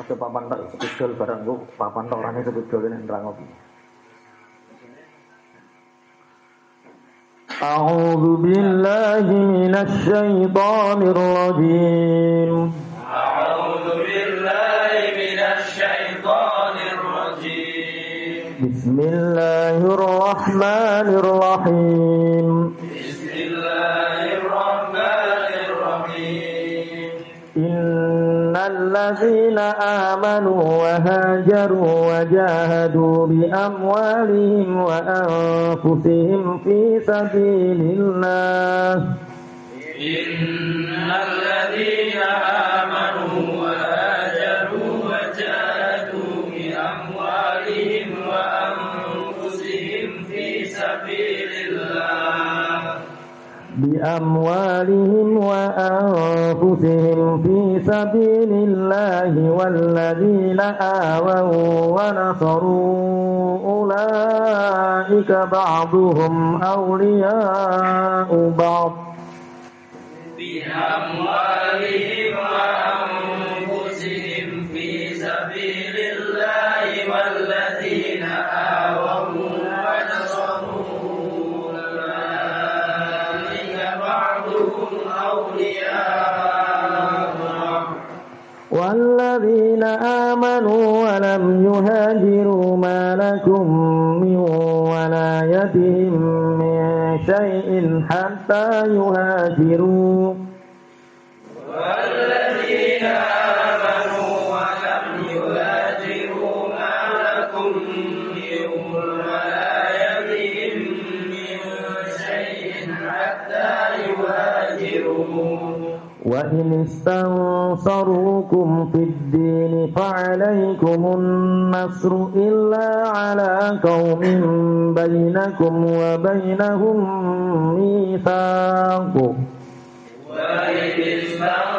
Oke papan tak sepidol barang gua papan tak orangnya sepidol ini nerang oke. أعوذ بالله من الشيطان الرجيم أعوذ بالله من الشيطان الرجيم بسم الله الرحمن الرحيم الذين آمنوا وهاجروا وجاهدوا بأموالهم وأنفسهم في سبيل الله. إن الذين آمنوا بأموالهم وأنفسهم في سبيل الله والذين آووا ونصروا أولئك بعضهم أولياء بعض. بأموالهم وأنفسهم في سبيل الله والذين آمنوا ولم يهاجروا ما لكم من ولايتهم من شيء حتى يهاجروا. استنصروكم في الدين فعليكم النصر إلا على قوم بينكم وبينهم ميثاق. وإن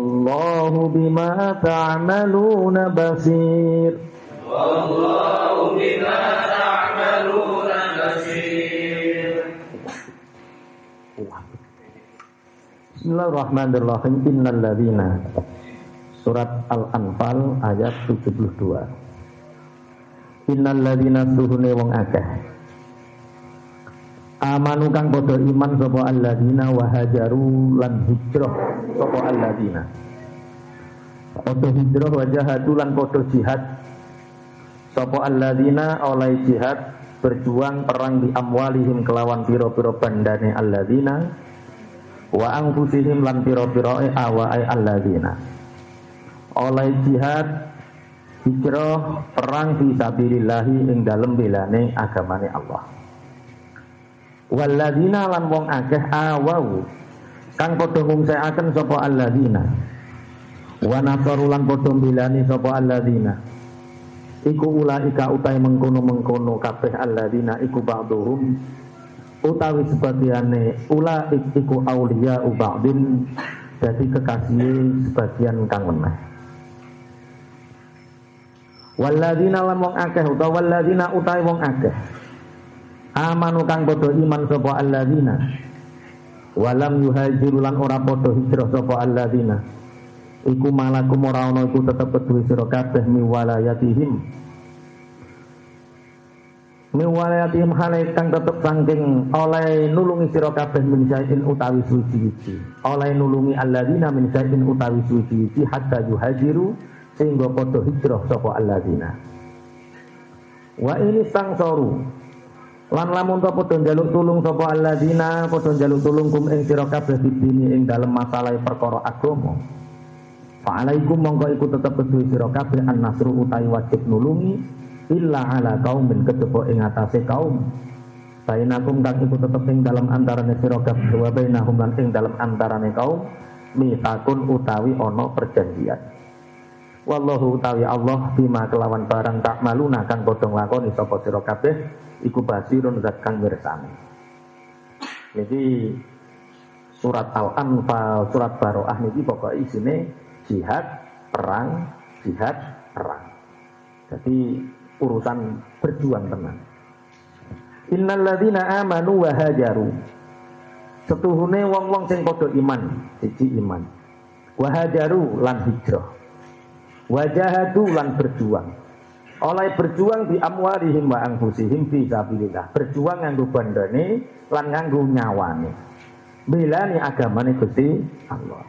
والله بما تعملون بصير والله بما تعملون بصير Bismillahirrahmanirrahim Innal ladhina Surat Al-Anfal ayat 72 Innal ladhina suhune wong akeh Amanu kang padha iman sapa alladzina wa hajaru lan hijrah sapa alladzina. Padha hijrah wa jahadu lan padha jihad. Sapa alladzina oleh jihad berjuang perang di amwalihim kelawan piro-piro bandane alladzina wa anfusihim lan piro-piroe awae alladzina. Oleh jihad hijrah perang fi sabilillahi ing dalem belane agamane Allah walladzina lan wong akeh awau. Kang padha ngungsiaken sapa alladzina wa nasaru lan padha mbelani sapa alladzina iku ulaika utai mengkono-mengkono kabeh alladzina iku ba'dhum utawi sebagiane ulaik iku aulia ba'din jadi kekasih sebagian kang meneh. Walladzina lan wong akeh utawa walladzina utai wong akeh amanu kang padha iman sapa alladzina. Walam yuhajiru lan ora padha hijrah sapa alladzina. Iku malakum ora ana iku tetep kedue sira kabeh mi walayatihim. Mi walayatihim hale kang tetep saking oleh nulungi sira kabeh min syai'in utawi suci-suci. Oleh nulungi alladzina min syai'in utawi suci-suci hatta yuhajiru sehingga padha hijrah sapa alladzina. Wa ini sangsoru lan lamun ta padha njaluk tulung sapa alladzina padha njaluk tulung kum ing sira kabeh bidini ing dalem masalah perkara agama Fa'alaikum mongko iku tetep kedue sira kabeh an-nasru utawi wajib nulungi illa ala kaumin kejaba ing atase kaum. Bainakum kang iku tetep ing dalam antarane sira kabeh wa bainahum lan ing dalam antarane kaum mitakun utawi ana perjanjian. Wallahu utawi Allah bima kelawan barang tak maluna kang padha nglakoni sapa sira kabeh iku basirun zat kang mirsani. Jadi surat Al-Anfal, surat Baroah niki pokoknya isine jihad, perang, jihad, perang. Jadi urusan berjuang tenang. Innalladzina amanu wa hajaru. Setuhune wong-wong sing padha iman, siji iman. Wa hajaru lan hijrah. Wa jahadu lan berjuang. Oleh berjuang di amwarihim wa anfusihim fi sabilillah. Berjuang nganggo bandane lan nganggo nyawane. Belani agamane Gusti Allah.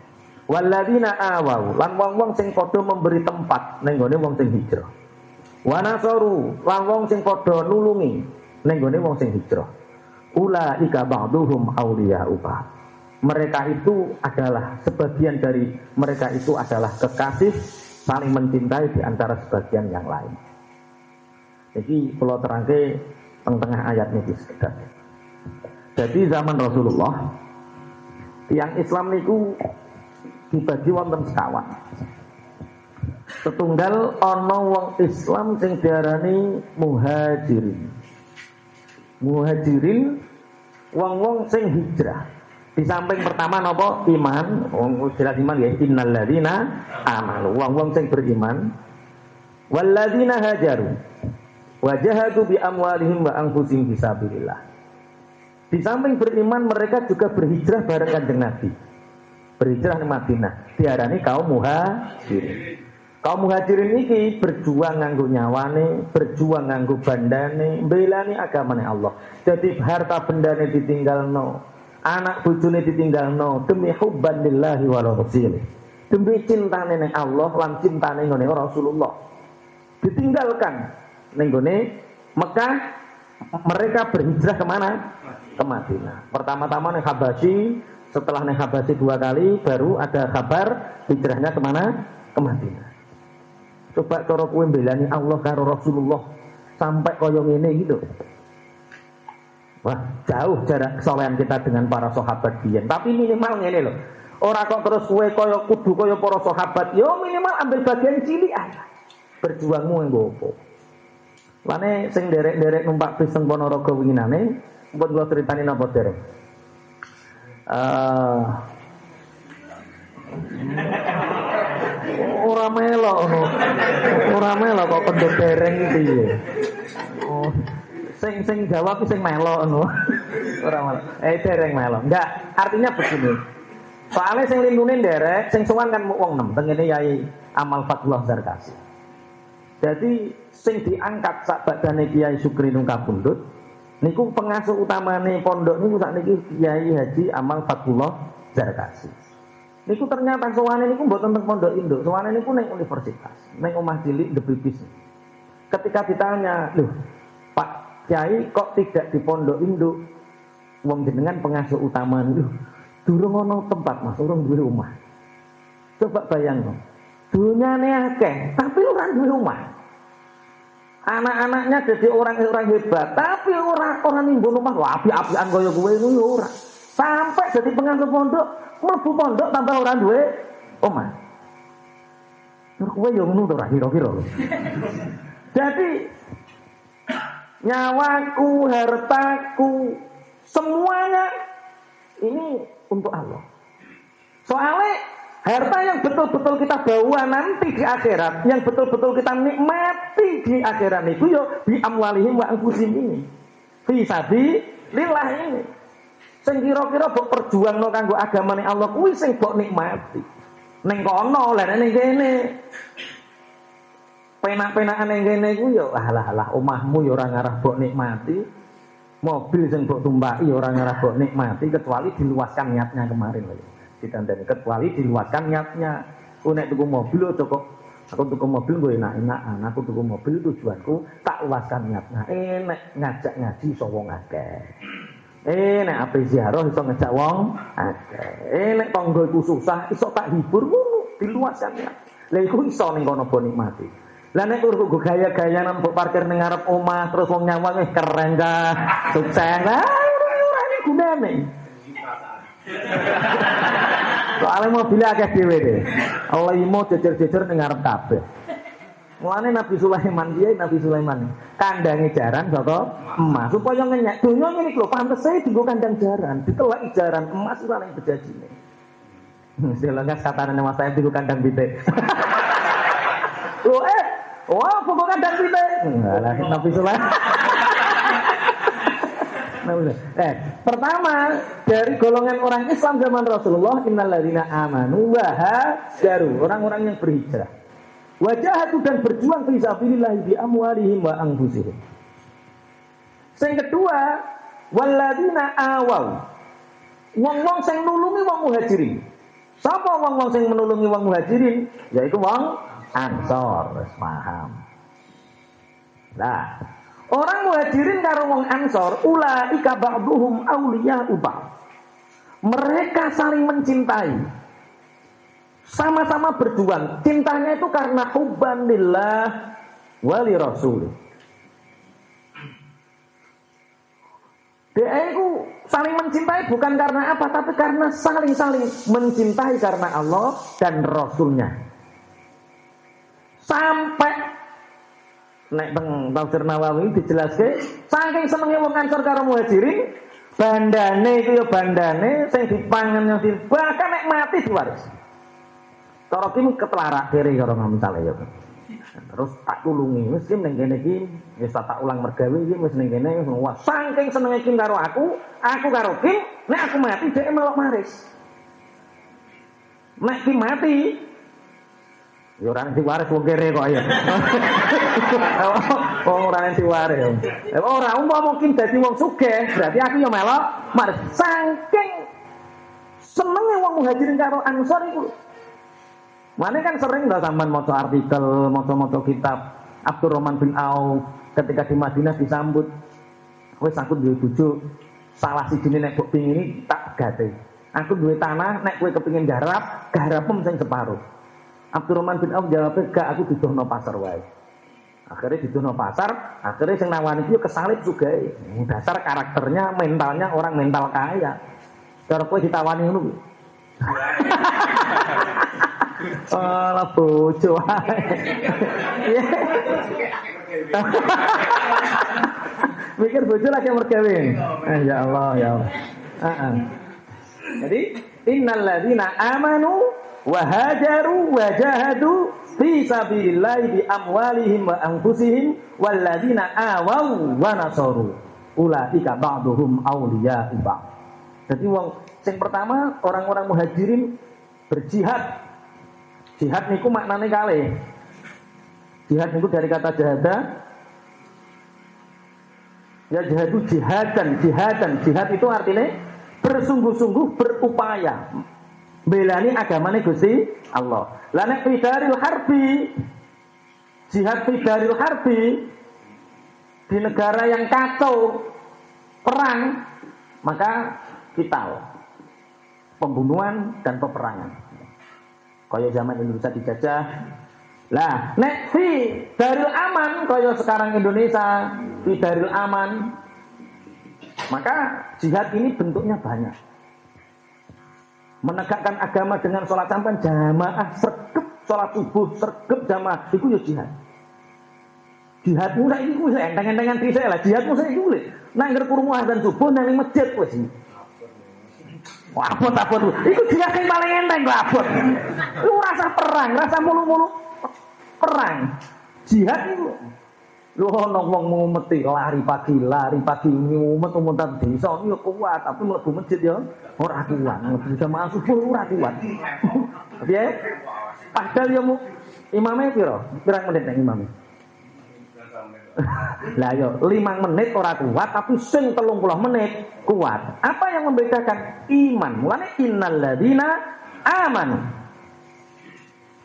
Waladina awau lan wong-wong sing padha memberi tempat ning gone wong sing hijrah. Wa nasaru lan wong sing padha nulungi ning gone wong sing hijrah. Ula ika ba'duhum auliya upa. Mereka itu adalah sebagian dari mereka itu adalah kekasih saling mencintai di antara sebagian yang lain. Jadi kalau terangke tengah ayat ini sekedar. Jadi zaman Rasulullah yang Islam niku dibagi wonten sekawan. Setunggal ana wong Islam sing diarani muhajirin. Muhajirin wong-wong sing hijrah. Di samping pertama napa iman, wong jelas iman ya innalladzina amanu. Wong-wong sing beriman walladzina hajaru wajahadu bi amwalihim wa anfusihim fisabilillah. Di samping beriman mereka juga berhijrah bareng kanjeng Nabi. Berhijrah ke Madinah. Diarani kaum muhajirin. Kaum muhajirin ini berjuang nganggo nyawane berjuang nganggo bandane belani agamane Allah. Jadi harta bendane ditinggal no anak bujune ditinggal no demi hubban lillahi wa rasul demi cintane Allah lan cintane ngene Rasulullah. Ditinggalkan ning Mekah mereka berhijrah ke mana? Ke Madinah. Pertama-tama nih Habasyi, setelah naik Habasyi dua kali, baru ada kabar hijrahnya ke mana? Ke Madinah. Coba cara kue belani Allah karo Rasulullah sampai koyong ini gitu. Wah, jauh jarak kesolehan kita dengan para sahabat dia. Tapi minimal ini loh. Orang kok terus kue koyo kudu koyo para sahabat. Yo minimal ambil bagian cilik aja. Berjuangmu yang gopo. Lane sing derek-derek numpak bis teng Ponorogo winginane, mbok kula critani napa derek. Uh, ora melok ngono. Ora melok kok pendek dereng ya. Oh. Sing sing jawab sing melok ngono. Ora melok. Eh dereng melok. Enggak, artinya begini. Soalnya sing lindungin derek, sing sowan kan wong nem, tengene Yai Amal Fatullah Zarkasi. Jadi sing diangkat sak badane Kiai Sukri Nungkapundut niku pengasuh utamane pondok niku sak niki Kiai Haji Amal Fatullah Zarkasi. Niku ternyata sowane niku mboten teng pondok induk, sowane niku ning universitas, ning omah cilik The Bibis. Ketika ditanya, "Loh, Pak Kiai kok tidak di pondok induk?" Wong jenengan pengasuh utama niku, durung ana tempat Mas, urung duwe rumah. Coba bayangno. Dunyane akeh, tapi ora duwe rumah. Anak-anaknya jadi orang-orang hebat, tapi orang orang nimbun rumah wah api-apian kaya kowe ngono ya ora. Sampai jadi pengasuh pondok, mlebu pondok tambah orang duwe omah. Terus kowe yo ngono to ora kira-kira. Jadi nyawaku, hartaku, semuanya ini untuk Allah. Soalnya harta yang betul-betul kita bawa nanti di akhirat, yang betul-betul kita nikmati di akhirat itu yo di amwalihim wa anfusim ini. Fi lillah ini. Sing kira-kira mbok perjuangno kanggo agamane Allah kuwi sing mbok nikmati. Ning kono lha ning kene. Penak-penakan ning kene ku yo alah-alah omahmu yo ora ngarah mbok nikmati. Mobil sing mbok tumpaki ora ngarah mbok nikmati kecuali diluaskan niatnya kemarin lho. Ditandani kecuali diluaskan niatnya. Ku nek tuku mobil aja kok Aku tuku mobil gue enak-enakan. Aku tuku mobil tujuanku tak luaskan niatnya. Enak ngajak ngaji so wong akeh. Eh nek ape ziarah iso ngejak wong akeh. Eh nek iku susah iso tak hibur ngono diluaskan ya. Lah iku iso ning kono nikmati. Lah nek gaya-gaya nang parkir ning ngarep omah terus wong nyawang wis keren ka, sukses. Lah ora gunane. Soalnya mobilnya akeh dhewe deh. Allah imo jejer-jejer ning ngarep kabeh. Mulane Nabi Sulaiman dia Nabi Sulaiman kandange jaran saka emas supaya ngenyek. Donya ngene lho pantes saya dienggo kandang jaran, ditelaki jaran emas ora ning bejajine. Sila nggak katanya nama saya dienggo kandang pitik. Lho eh, wah pokok kandang pitik. Enggak lah Nabi Sulaiman. eh, pertama dari golongan orang Islam zaman Rasulullah innalladzina amanu wa hajaru, orang-orang yang berhijrah. Wajahatu dan berjuang fi sabilillah bi amwalihim wa anfusihim. Yang kedua, waladina awal. Wong-wong sing nulungi wong muhajirin. Sapa wong-wong sing menulungi wong muhajirin? Yaitu wong Ansor, paham. Nah, orang muhajirin karo wong Ansor, ulaika ba'duhum auliya ubah. Mereka saling mencintai. Sama-sama berjuang. Cintanya itu karena hubban lillah wali rasul. Dia itu saling mencintai bukan karena apa, tapi karena saling-saling mencintai karena Allah dan Rasulnya. Sampai naik teng tafsir Nawawi dijelaskan, saking senengnya wong Ansor karo Muhajirin, bandane itu ya bandane, sing dipangan yang bahkan nek mati diwaris. Cara kim ketelarak kiri karo misale ya. Terus tak tulungi wis kim ning kene iki wis tak ulang mergawe iki wis ning kene wah saking senenge kim karo aku, aku karo kim nek aku mati dhek melok maris. Nek kim mati Ya ora nang diwaris wong kere kok ya. Ora nang diwaris. Ora umpama mungkin dadi wong sugih, berarti aku ya melok maris. Saking senenge wong muhajirin karo ansor iku Mana kan sering lah sampean moto artikel, moto-moto kitab Abdurrahman bin Auf ketika di Madinah disambut. Wes aku duwe bojo, salah si jenis nek pingin ini tak gate. Aku duwe tanah, nek kowe kepingin garap, garapem sing separuh. Abdurrahman bin Auf jawab, "Gak, aku didono pasar wae." Akhirnya didono pasar, akhirnya sing nawani itu kesalip juga. Dasar karakternya, mentalnya orang mental kaya. Cara kowe ditawani ngono. Alah bojo Mikir bojo lagi mergawe. Eh, ya Allah, ya Allah. Uh -uh. Jadi innalladzina amanu wa hajaru wa jahadu fi sabilillah bi amwalihim wa anfusihim walladzina awaw wa nasaru ulaika ba'duhum awliya ba'd. Jadi wong sing pertama orang-orang muhajirin berjihad Jihad niku maknanya kali. Jihad niku dari kata jihada. Ya jihad itu jihadan, jihadan. Jihad itu artinya bersungguh-sungguh berupaya belani agamanya Gusti Allah. Lah nek fidaril harbi jihad fidaril harbi di negara yang kacau perang maka vital pembunuhan dan peperangan. Kaya zaman Indonesia dijajah. Lah, nek fi daril aman kaya sekarang Indonesia fi daril aman. Maka jihad ini bentuknya banyak. Menegakkan agama dengan sholat sampan jamaah sergep sholat subuh sergep jamaah itu ya jihad. Jihad muda ini kuwi enteng-entengan bisa lah jihad muda itu kuwi. Nang kurungu dan subuh nang masjid kuwi Wah, abot abot. Iku dia yang paling enteng kok. Lu rasa perang, rasa mulu-mulu perang. Jihad itu. Lu ono wong ngumeti lari pagi, lari pagi ngumet umutan desa yo kuat, tapi mlebu masjid yo ora kuat. Mlebu jamaah subuh ora kuat. Piye? Padahal yo imamnya piro? Pirang menit nek imamnya? Lah yo lima menit ora kuat tapi sing telung puluh menit kuat. Apa yang membedakan iman? Mulane innalladzina aman.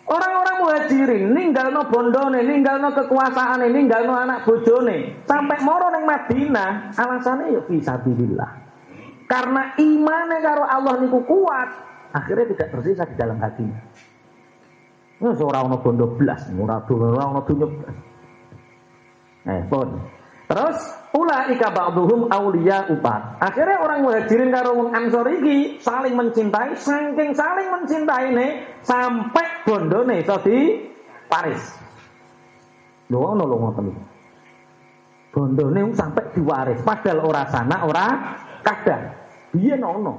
Orang-orang muhajirin ninggalno bondone, ninggalno kekuasaane, ninggalno anak bojone, sampai moro ning Madinah, alasannya yo fisabilillah. Karena imannya karo Allah niku kuat, akhirnya tidak tersisa di dalam hatinya. Wis ora ana bondo blas, ora ana dunya blas. Eh, pun. Terus ulaika ba'dhum auliya upat. Akhirnya orang muhajirin karo wong ansor iki saling mencintai, saking saling mencintai nih sampai bondone iso di Paris. Lho ono lho ngoten iki. Bondone sampai diwaris, padahal ora sana ora kadang. Biyen ono.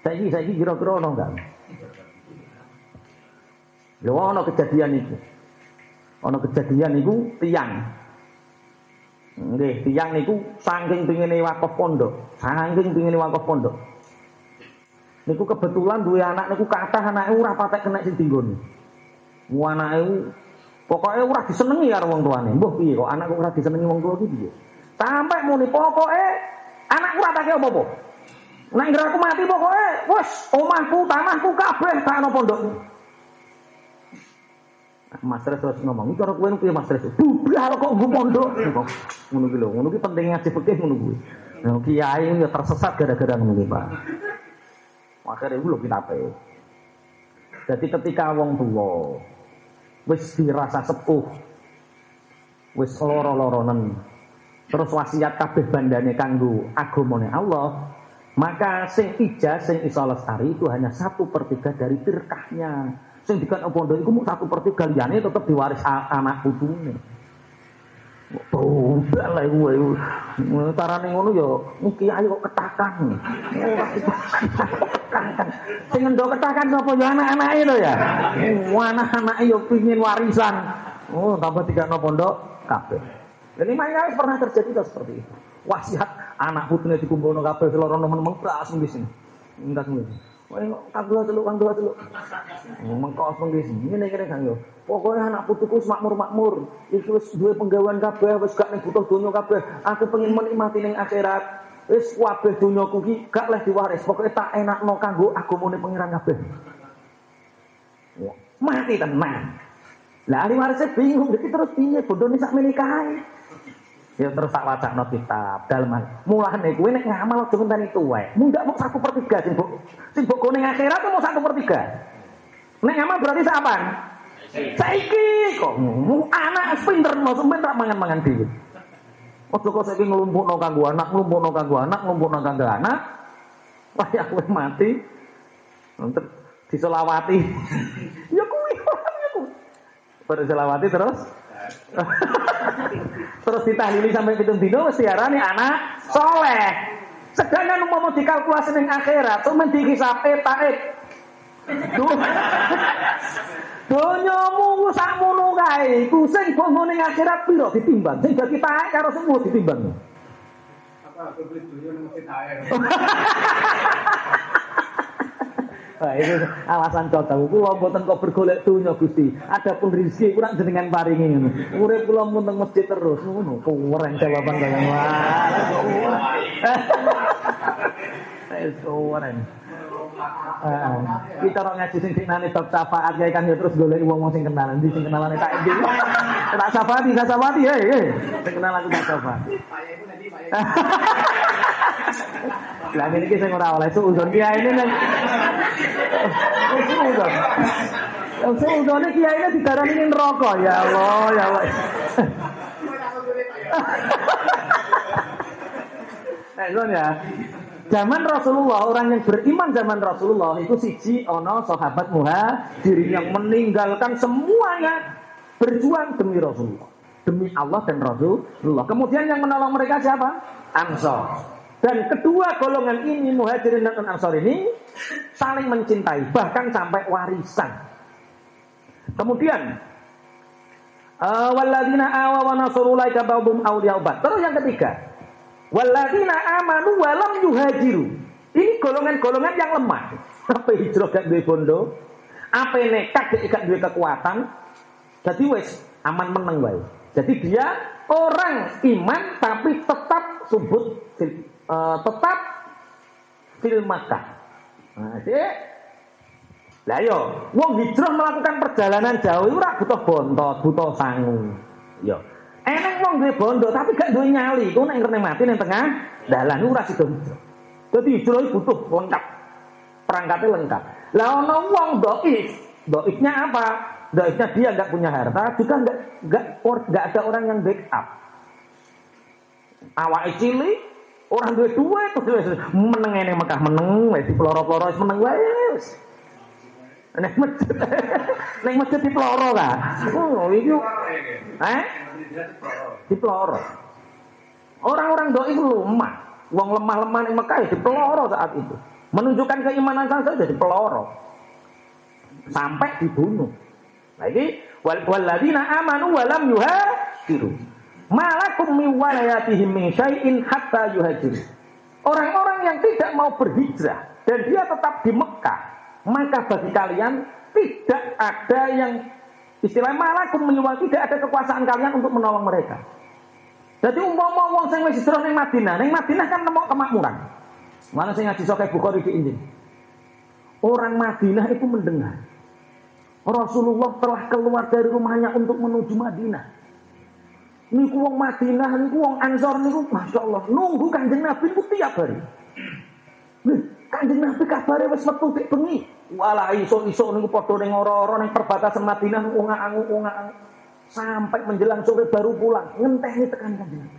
Saiki saiki kira-kira ono enggak? Lho ono kejadian itu. Ono kejadian itu tiang Nggih, tiyang niku saking pengine wakaf pondok, saking pengine wakaf pondok. Niku kebetulan duwe anak niku kathah anake ora patek kena sing dinggone. Mu anake pokoke ora disenengi karo wong tuane. Mbah piye kok anak kok ora disenengi wong tua iki piye? Sampai muni pokoke anak ora tak apa-apa. Nek aku mati pokoke wis omahku, tanahku kabeh tak ana pondokku. Mas Tres terus ngomong, "Iki karo kowe piye Mas Tres?" Bublah kok nggo pondok. Ngono ki lho, ngono ki penting ngaji fikih ngono kuwi. Nah, kiai ya tersesat gara-gara ngono Pak. Akhirnya itu lho kitabe. Jadi ketika wong tua wis dirasa sepuh, wis loro-loronen, terus wasiat kabeh bandane kanggo agamane Allah, maka sing ijazah sing iso lestari itu hanya satu per tiga dari tirkahnya. Sing dikan pondok iku satu per tiga liyane tetep diwaris anak putune. Oh, lah iku iku. Tarane ngono ya kiai kok ketakan. Ketakan. Sing ndo ketakan sapa ya anak-anake lho ya. Anak-anake yo pengin warisan. Oh, tambah tiga no pondok kabeh. Dan ini pernah terjadi seperti itu. Wasiat anak putune dikumpulno kabeh seloro nemen-nemen nggih sing. Enggak nggih. Wah, kagak celuk, kagak celuk. Mengkos menggis, ini kira kan yo. Pokoknya anak putuku makmur makmur. Itu dua penggawean kabeh, wis gak ning butuh dunia kabeh. Aku pengen menikmati ning akhirat. Wis kabeh dunyaku ki gak leh diwaris. Pokoknya tak enak no kanggo agamane pangeran kabeh. Ya, mati tenang. Lah ahli warisnya bingung, jadi terus piye bodone sak menikahi. Ya terus tak wacana kitab dalem. Mulane kowe nek ngamal aja ngenteni tuwek. Mundak mau satu per tiga sing mbok sing mbok ning akhirat mau satu per tiga. Nek ngamal berarti sapan? Saiki kok anak pinter mau pinter mangan-mangan dhewe. Ojo kok saiki nglumpukno kanggo anak, nglumpukno kanggo anak, nglumpukno kanggo anak. Wah ya kowe mati. Untuk diselawati. ya kuwi ya kuwi. Berselawati terus Terus ditahlili sampai pitung dino mesti arane anak soleh. Sedangkan mau dikalkulasi ning akhirat, tuh men dikisape taek. Donyamu sakmono kae, ku sing bongo ning akhirat piro ditimbang. Sing dadi taek karo semua ditimbang. Apa beli mesti. Nah, itu alasan cocok. Kula mboten kok bergolek dunya Gusti. Adapun rezeki kurang jenengan paringi ngono. Urip kula mun teng masjid terus ngono. Keren jawaban kaya. Eh, keren. Uh, kita orang ngaji sing nani bab syafaat ya kan ya terus golek wong sing kenalan di sing kenalan tak endi. Tak syafaat, tak syafaat ya, ya. Sing kenalan tak syafaat. Lah ini kita ora oleh suudon kiai ini nang suudon. Suudon ini kiai ini didarani ini rokok ya Allah ya Allah. Nah, ya. Zaman Rasulullah, orang yang beriman zaman Rasulullah itu siji ono sahabat muhajirin yang meninggalkan semuanya berjuang demi Rasulullah, demi Allah dan Rasulullah. Kemudian yang menolong mereka siapa? Ansor. Dan kedua golongan ini muhajirin dan ansor ini saling mencintai bahkan sampai warisan. Kemudian uh, waladina awa wa ba'dhum. Terus yang ketiga, waladina amanu walam yuhajiru. Ini golongan-golongan yang lemah. Apa hijrah gak duwe bondo? Apa nekat gak duwe kekuatan? Jadi wes aman meneng wae. Jadi dia orang iman tapi tetap subut uh, tetap fil Makkah. Nah, lah yo, wong hijrah melakukan perjalanan jauh ora butuh bontot, butuh sangu. Yo. Enak wong duwe bondo tapi gak duwe nyali, ku nek ngerti mati ning tengah dalan ora sida hijrah. Dadi hijrah butuh lengkap. Perangkatnya lengkap. Lah ana wong dhaif Doifnya apa? Doifnya dia nggak punya harta, juga nggak nggak nggak ada orang yang backup. Awak cilik, orang dua dua itu meneng ini Mekah meneng, di peloro-peloro meneng wes. Nek masjid, nek masjid di peloro kan? Oh, itu, eh? Di peloro. Orang-orang doi itu lemah. Wong lemah-lemah di Mekah ya di peloro saat itu. Menunjukkan keimanan saja di peloro. Sampai dibunuh. Lagi waladina amanu walam yuhajiru. Malakum min walayatihim min syai'in hatta yuhajiru. Orang-orang yang tidak mau berhijrah dan dia tetap di Mekah, maka bagi kalian tidak ada yang istilah malakum menyuwal tidak ada kekuasaan kalian untuk menolong mereka. Jadi umpama wong sing wis hijrah ning Madinah, ning Madinah kan nemu kemakmuran. Mana sing ngaji sok Bukhari di Injil. Orang Madinah itu mendengar Rasulullah telah keluar dari rumahnya untuk menuju Madinah. Niku wong Madinah, niku wong Ansor niku Masya Allah nunggu kanjeng Nabi niku tiap hari. Nih, kanjeng Nabi kabare wis metu dik bengi. Walah iso-iso niku padha ning ora-ora ning perbatasan Madinah wong angu wong sampai menjelang sore baru pulang ngenteni tekan kanjeng Nabi.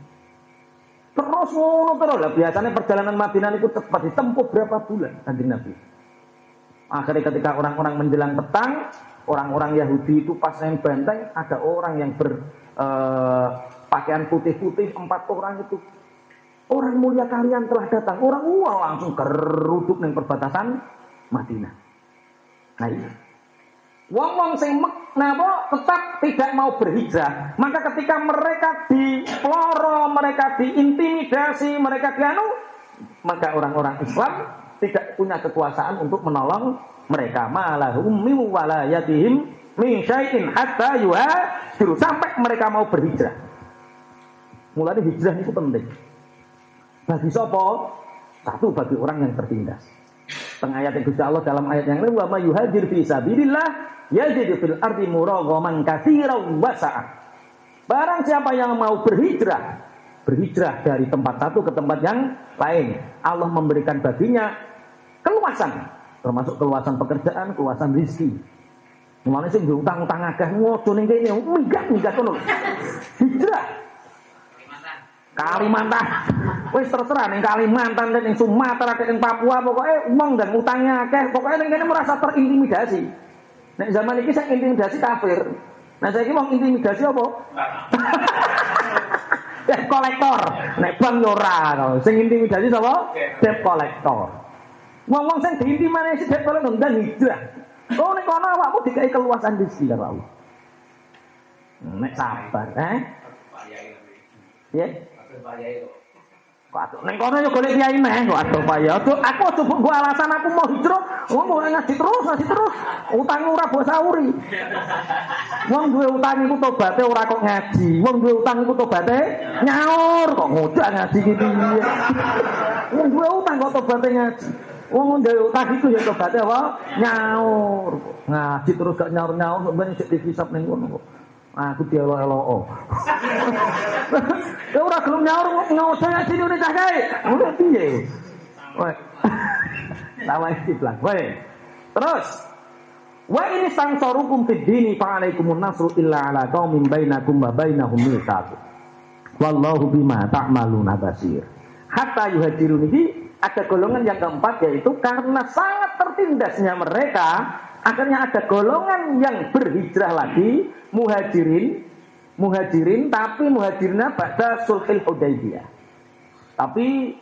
Terus ngono terus lah biasanya perjalanan Madinah niku cepat ditempuh berapa bulan kanjeng Nabi. Akhirnya ketika orang-orang menjelang petang, orang-orang Yahudi itu pas naik benteng ada orang yang berpakaian eh, putih-putih empat orang itu. Orang mulia kalian telah datang. Orang wah langsung keruduk ning perbatasan Madinah. Nah ini Wong-wong sing napa tetap tidak mau berhijrah. Maka ketika mereka dipeloro, mereka diintimidasi, mereka dianu, maka orang-orang Islam tidak punya kekuasaan untuk menolong mereka. Malahum min walayatihim min syai'in hatta yuhajiru sampai mereka mau berhijrah. Mulai hijrah itu penting. Bagi sopo? Satu bagi orang yang tertindas. Tengah ayat yang Allah dalam ayat yang lain wa ma yuhajir fi sabilillah yajid fil ardi muraghaman katsiran wa Barang siapa yang mau berhijrah, berhijrah dari tempat satu ke tempat yang lain, Allah memberikan baginya keluasan termasuk keluasan pekerjaan, keluasan rezeki. Mulane sing utang-utang akeh ngodo ning kene minggat-minggat ngono. Hijrah. Kalimantan. Wis terserah ning Kalimantan ning Sumatera ning Papua pokoknya uang dan utangnya akeh, pokoknya ning kene merasa terintimidasi. Nek zaman iki sing intimidasi kafir. Nah saya mau intimidasi apa? Debt kolektor. Nek bang ora Sing intimidasi sapa? Debt kolektor. Ngomong sing diintimani sithik kok ngendang hijrah. Oh nek kono awakmu dikai keluasan rezeki karo Allah. Nek sabar, eh? Ya. Kok atuh ning kono yo golek kiai meh kok atuh paya. Aduh aku aja mbok alasan aku mau hijrah. Wong mau ngaji terus, ngaji terus. Utang ora mbok sauri. Wong duwe utang iku tobaté ora kok ngaji. Wong duwe utang iku tobaté nyaur kok ngojak ngaji iki piye. Wong duwe utang kok tobaté ngaji. Wong gawe utang itu ya tobatnya apa? Nyaur. Ngaji terus gak nyaur-nyaur sebenarnya sik dihisab ning ngono kok. Aku dielo-elo. Ya ora gelem nyaur ngaos ngaji ini cah kae. Ngono piye? Woi. Lawan istiblang. Woi. Terus Wa ini sang sorukum fid dini fa alaikumun nasru illa ala qaumin bainakum wa bainahum mitsaq. Wallahu bima ta'maluna basir. Hatta yuhajirun ini ada golongan yang keempat yaitu karena sangat tertindasnya mereka akhirnya ada golongan yang berhijrah lagi muhajirin muhajirin tapi muhajirnya pada sulhil hudaybiyah. Tapi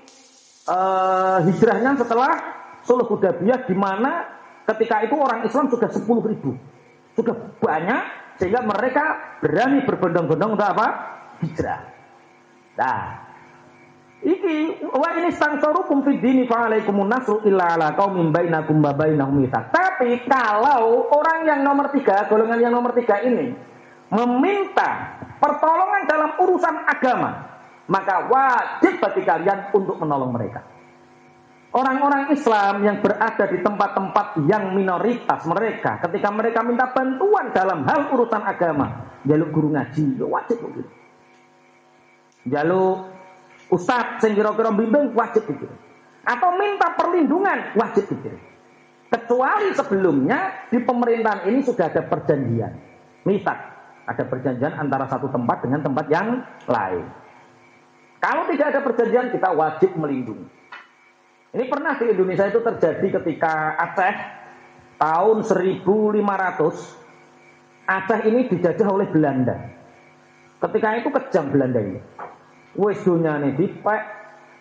uh, hijrahnya setelah sulh hudaybiyah di mana ketika itu orang Islam sudah 10 ribu. Sudah banyak sehingga mereka berani berbondong-bondong untuk apa? Hijrah. Nah Iki wa ini sangsarukum fid dini fa alaikumun nasru illa ala qaumin bainakum wa bainahum Tapi kalau orang yang nomor tiga, golongan yang nomor tiga ini meminta pertolongan dalam urusan agama, maka wajib bagi kalian untuk menolong mereka. Orang-orang Islam yang berada di tempat-tempat yang minoritas mereka, ketika mereka minta bantuan dalam hal urusan agama, jaluk guru ngaji, ya wajib begitu. Jaluk Ustadz sing kira-kira bimbing wajib dikirim. Atau minta perlindungan wajib dikirim. Kecuali sebelumnya di pemerintahan ini sudah ada perjanjian. Misak. Ada perjanjian antara satu tempat dengan tempat yang lain. Kalau tidak ada perjanjian kita wajib melindungi. Ini pernah di Indonesia itu terjadi ketika Aceh tahun 1500 Aceh ini dijajah oleh Belanda. Ketika itu kejam Belanda ini. Wis dunyane dipek,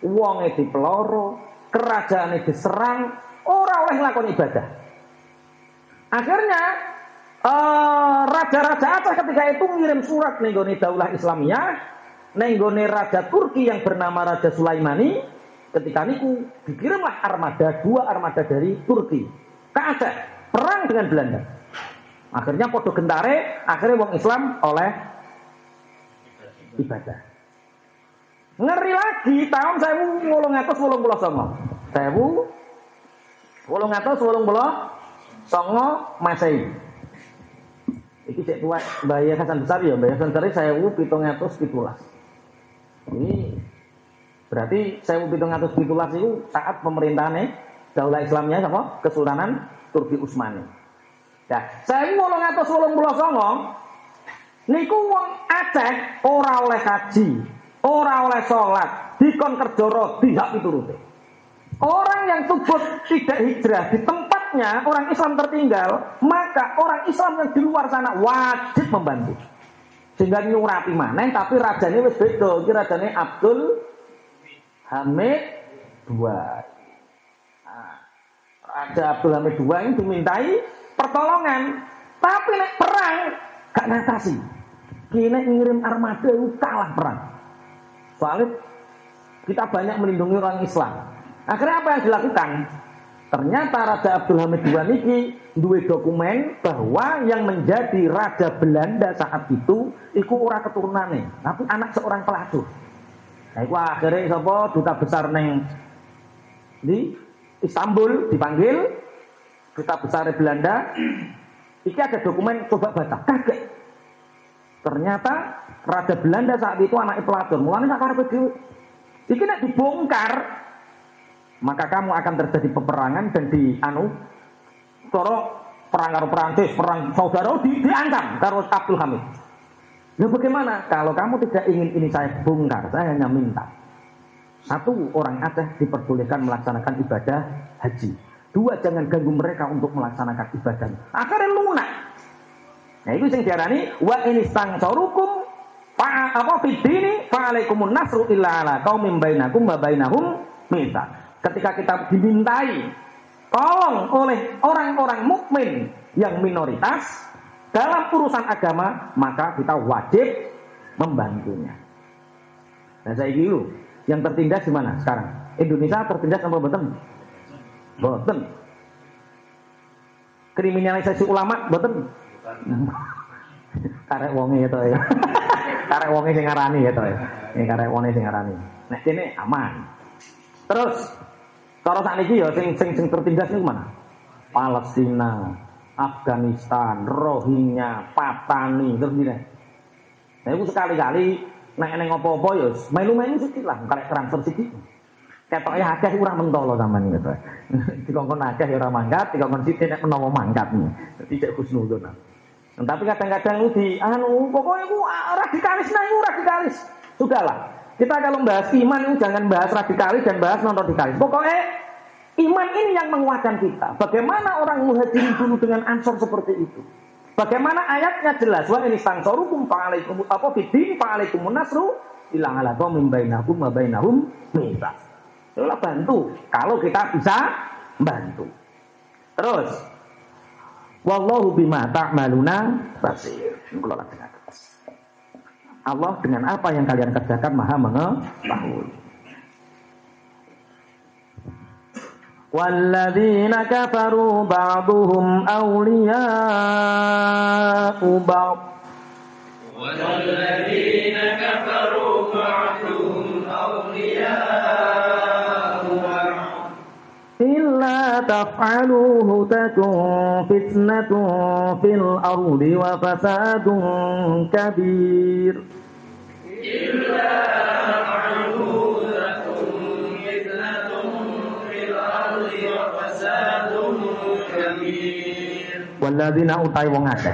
wonge dipeloro, kerajaan diserang, orang oleh melakukan ibadah. Akhirnya uh, raja-raja Aceh ketika itu mengirim surat nenggone Daulah Islamiyah, nenggone Raja Turki yang bernama Raja Sulaimani, ketika itu dikirimlah armada dua armada dari Turki ke Aceh perang dengan Belanda. Akhirnya podo gentare, akhirnya wong Islam oleh ibadah. Ngeri lagi tahun saya ngolong atas wolong pulau songo. Saya bu wolong atas wolong pulau songo masai. Iki cek tua bayar Hasan besar ya, bayar Hasan besar saya bu pitung atas pitulas. Ini berarti saya bu pitung atas pitulas itu saat pemerintahannya Daulah Islamnya sama Kesultanan Turki Utsmani. Ya, saya wolong atas wolong pulau songo, niku wong Aceh ora oleh haji, ora oleh sholat, dikon kerja rodi hak piturute. Orang yang tubut tidak hijrah di tempatnya orang Islam tertinggal, maka orang Islam yang di luar sana wajib membantu. Sehingga nyurati mana, tapi rajanya wis beda. Iki rajane Abdul Hamid II. Nah, Raja Abdul Hamid II ini dimintai pertolongan. Tapi nek perang gak ngatasi. Kini ngirim armada itu kalah perang. Soalnya kita banyak melindungi orang Islam. Akhirnya apa yang dilakukan? Ternyata Raja Abdul Hamid II niki dua dokumen bahwa yang menjadi Raja Belanda saat itu iku ora keturunannya, tapi anak seorang pelacur. Nah, itu akhirnya sapa duta besar neng di Istanbul dipanggil duta besar Belanda, iki ada dokumen coba baca, kaget. Ternyata Raja Belanda saat itu anak pelacur, mulanya sakar dhewe. Iki nek dibongkar, maka kamu akan terjadi peperangan dan di anu coro perang karo Perancis, perang saudara di, diancam karo Abdul Hamid. Ya bagaimana kalau kamu tidak ingin ini saya bongkar, saya hanya minta satu orang Aceh diperbolehkan melaksanakan ibadah haji. Dua, jangan ganggu mereka untuk melaksanakan ibadah. Akhirnya lunak. Nah, itu yang diarani wa ini stang sorukum pa apa fidini fa'alaikumun nasru illa ala qaumin bainakum wa bainahum minta. Ketika kita dimintai tolong oleh orang-orang mukmin yang minoritas dalam urusan agama, maka kita wajib membantunya. Nah, saya dulu yang tertindas di mana sekarang? Indonesia tertindas sama betul? Boten. Kriminalisasi ulama boten. karek wonge ya to ya. karek wonge sing ngarani ya to ya. Ini karek wonge sing ngarani. Nah kene aman. Terus cara sakniki ya sing sing sing tertindas niku mana? Palestina, Afghanistan, Rohingya, Patani, terus gini. Nah, itu sekali-kali nek neng apa-apa ya melu-melu sithik lah, karek transfer sithik ketok ya akeh ora mentolo sampean gitu. Dikongkon akeh ya ora mangkat, dikongkon sithik nek menawa mangkat. Dadi cek husnuzon. Tapi kadang-kadang lu di anu pokoknya ah, radikalis nah itu radikalis. Sudahlah. Kita kalau bahas iman itu jangan bahas radikalis dan bahas non radikalis. Pokoknya iman ini yang menguatkan kita. Bagaimana orang muhajirin dulu dengan ansor seperti itu? Bagaimana ayatnya jelas wa ini sangsorukum fa'alaikum apa bidin fa'alaikum nasru ilang ala qaumin bainakum wa bainahum. Itulah bantu. Kalau kita bisa bantu. Terus. Wallahu bima ta'maluna basir. Allah dengan apa yang kalian kerjakan maha mengetahui. والذين كفروا بعضهم أولياء بعض والذين تفعلوه تكن فتنة في الأرض وفساد كبير إلا فتنة في الأرض وفساد utai wong akeh.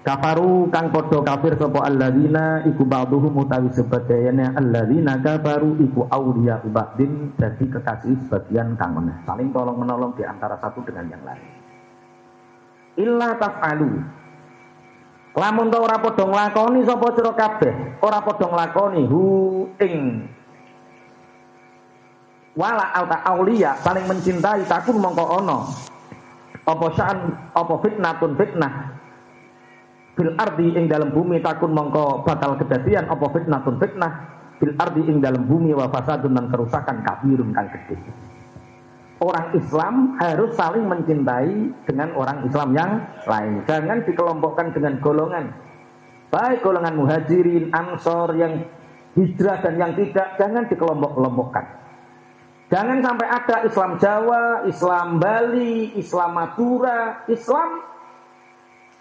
Kafaru kang padha kafir sapa alladzina iku ba'dhum utawi sebagaiane alladzina kafaru iku auliya ba'din dadi kekasih sebagian kang meneh. Saling tolong menolong di antara satu dengan yang lain. Illa taf'alu. Lamun ta ora padha nglakoni sapa sira kabeh, ora padha nglakoni hu ing wala auta auliya saling mencintai takun mongko ono apa sya'an apa fitnatun fitnah fil ardi ing dalam bumi takun mongko bakal kedadian apa fitnatun fitnah. Fil ardi ing dalam bumi wa fasadun dan kerusakan kabirun kang gede orang Islam harus saling mencintai dengan orang Islam yang lain. Jangan dikelompokkan dengan golongan. Baik golongan muhajirin ansor yang hijrah dan yang tidak jangan dikelompok-kelompokkan. Jangan sampai ada Islam Jawa, Islam Bali, Islam Madura, Islam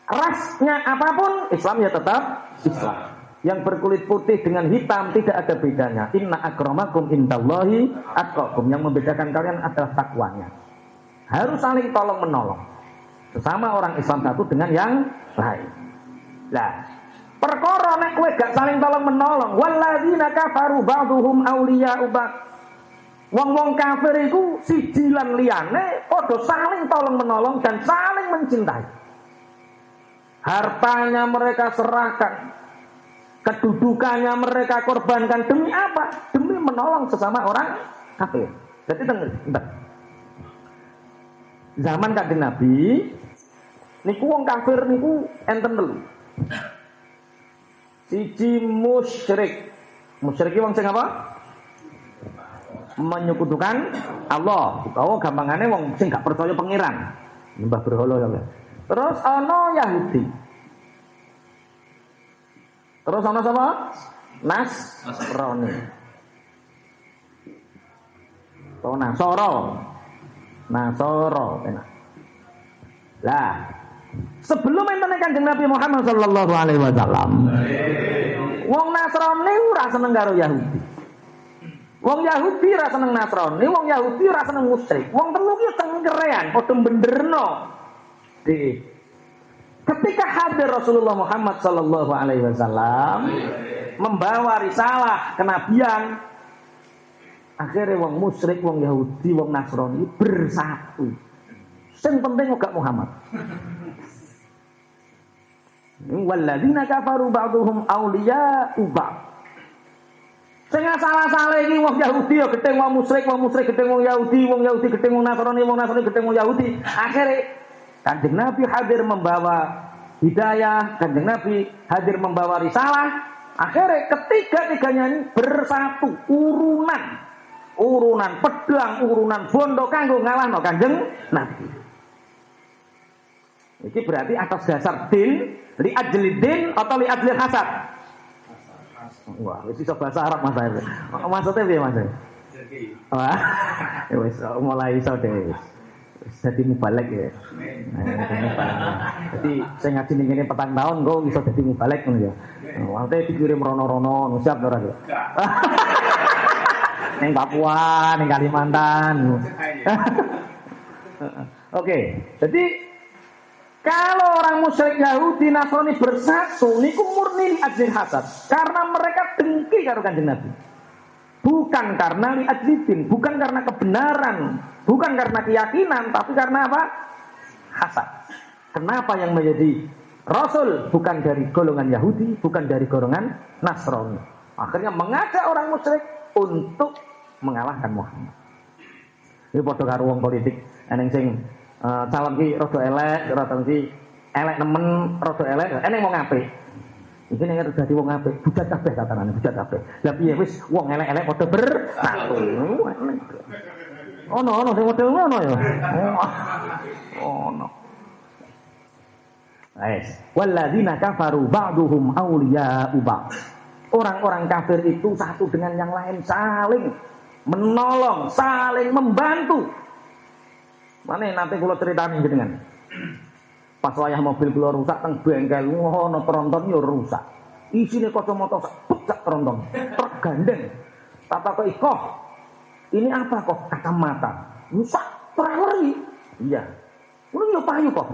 rasnya apa pun, Islam ya tetap Islam. Yang berkulit putih dengan hitam tidak ada bedanya. Inna akramakum indallahi atqakum. Yang membedakan kalian adalah takwanya. Harus saling tolong menolong. Sesama orang Islam satu dengan yang lain. Nah, perkara nek kowe gak saling tolong menolong, walladzina kafaru ba'dhum awliya'u ba'd. Wong-wong kafir itu si jilan liane podo saling tolong menolong dan saling mencintai. Hartanya mereka serahkan, kedudukannya mereka korbankan demi apa? Demi menolong sesama orang kafir. Jadi dengar. Zaman kanjeng Nabi, niku wong kafir niku enten telu. Siji musyrik. Musyrik wong sing apa? menyekutukan Allah. Utawa gampangane wong sing gak percaya pangeran. Nyembah berhala ya. Terus ana Yahudi. Terus ana sapa? Nasrani. Atau Nasoro. Nasoro enak. Lah, sebelum enten Kanjeng Nabi Muhammad sallallahu alaihi wasallam. Wong Nasrani ora seneng karo Yahudi. Wong Yahudi ra seneng Nasrani, wong Yahudi ra seneng musyrik. Wong telu ki cengkerean, padha benderno. Di ketika hadir Rasulullah Muhammad sallallahu alaihi wasallam membawa risalah kenabian akhirnya wong musyrik, wong Yahudi, wong Nasrani bersatu. Sing penting juga Muhammad. Walladzina kafaru ba'duhum awliya'u ba'd. Sing salah-salah iki wong Yahudi ya geteng wong musyrik, wong musyrik geteng wong Yahudi, wong Yahudi geteng wong Nasrani, wong Nasrani geteng wong Yahudi. Akhirnya Kanjeng Nabi hadir membawa hidayah, Kanjeng Nabi hadir membawa risalah. Akhirnya ketiga-tiganya ini bersatu urunan. Urunan pedang, urunan bondo kanggo ngalahno Kanjeng Nabi. Ini berarti atas dasar din, li ajli din atau li ajli hasad. Wah, wis iso bahasa Arab Mas. Maksudnya piye Mas? Wah, wis mulai iso deh. Jadi mubalek ya. Jadi saya ngaji ning kene petang tahun kok iso dadi mubalek ngono ya. Maksudnya dikirim rono-rono, siap ora ya? Neng Papua, neng Kalimantan. Oke, jadi kalau orang musyrik Yahudi Nasrani bersatu niku murni li ajli hasad karena mereka dengki karo Kanjeng Nabi. Bukan karena li bukan karena kebenaran, bukan karena keyakinan, tapi karena apa? Hasad. Kenapa yang menjadi rasul bukan dari golongan Yahudi, bukan dari golongan Nasrani. Akhirnya mengajak orang musyrik untuk mengalahkan Muhammad. Ini foto karo wong politik, eneng sing uh, calon ki rada elek, rada ki elek nemen, rada elek, eneng wong apik. Iki nek arep dadi wong apik, bujat kabeh katanane, bujat kabeh. Lah piye wis wong elek-elek padha bersatu. Ono ono sing model ngono ya. Ono. Ais, walladzina kafaru ba'duhum awliya'u ba'd. Orang-orang kafir itu satu dengan yang lain saling menolong, saling membantu. Mana nanti kalau ceritanya dengan pas wayah mobil keluar rusak teng bengkel ngono tronton yo rusak. Isine kacamata sak becak tronton, tergandeng. Tata kok ikoh. Ini apa kok kacamata? Rusak, terlari. Iya. Ngono yo payu kok.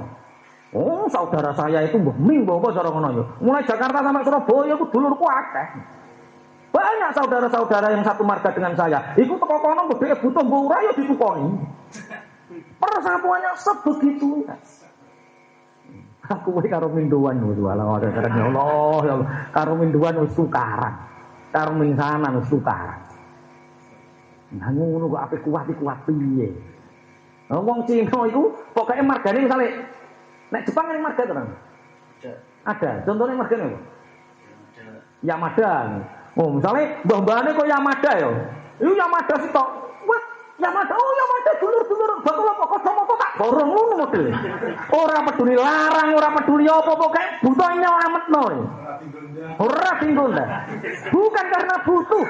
Oh, saudara saya itu mbah apa cara ngono yo. Mulai Jakarta sampai Surabaya ku dulurku akeh. Banyak saudara-saudara yang satu marga dengan saya. Iku teko kono mbek butuh mbok ora yo ditukoni. Persatuannya sebegitu. Aku wae karo minduan wis wala karen ya Allah ya Allah. Karo minduan wis tukaran. Karo mingsanan wis tukaran. Nah ngono kok ape kuat kuat piye. Nah, wong Cina itu pokoknya margane misalnya nek Jepang ini marga terang. Ada. Contohnya margane apa? Yamada. Oh, misalnya mbah-mbahane kok Yamada ya. Itu Yamada sih tok. Wah, Yamada. Oh, Yamada dulur-dulur betul apa kacamata tak borong ngono model. Ora peduli larang, ora peduli apa pokoke butuh nyelametno. Ora tinggal. Bukan karena butuh,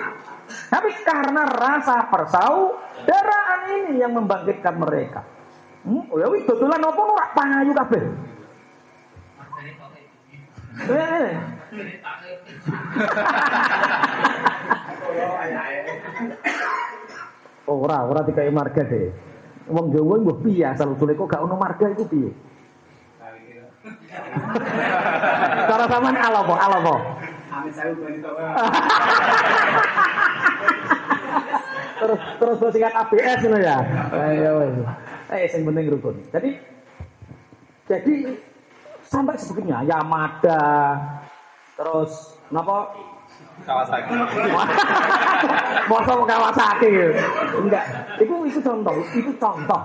tapi karena rasa persaudaraan ini yang membangkitkan mereka. Hmm, oh ya wis dodolan apa ora payu kabeh. Eh. Ora, ora dikai marga deh. Wong Jawa mbah piye asal usule kok gak ono marga iku piye? Cara sampean ala apa? Ala apa? terus terus singkat ABS ngono ya. Ayo wis. Eh sing penting rukun. Jadi jadi sampai sebegitunya Yamada terus napa Kawasaki. Masa mau Kawasaki Enggak, itu itu contoh, itu contoh.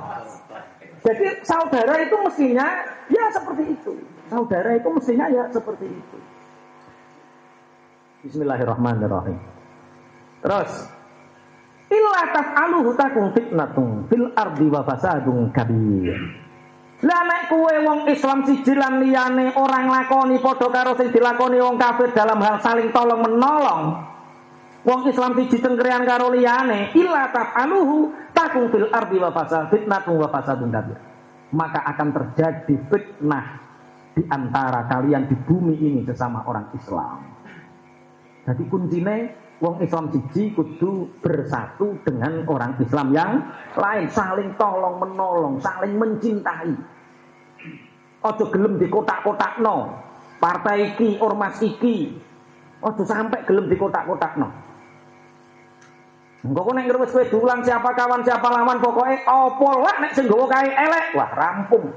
Jadi saudara itu mestinya ya seperti itu. Saudara itu mestinya ya seperti itu. Bismillahirrahmanirrahim. Terus illa tas'aluhu takun fitnatun fil ardi wa fasadun kabir. Lah nek kowe wong Islam siji lan liyane orang lakoni padha karo sing dilakoni wong kafir dalam hal saling tolong menolong. Wong Islam siji cengkerian karo liyane illa tafaluhu takun fil ardi wa fasad fitnatun wa fasadun kabir. Maka akan terjadi fitnah di antara kalian di bumi ini sesama orang Islam. Jadi kuncinya wong Islam siji kudu bersatu dengan orang Islam yang lain, saling tolong menolong, saling mencintai. Ojo gelem di kotak-kotak no. Partai iki, ormas iki. Ojo sampai gelem di kotak-kotak no. Engko nek ngerwes kowe dulang siapa kawan siapa lawan pokoknya opo lah nek sing kae elek, wah rampung.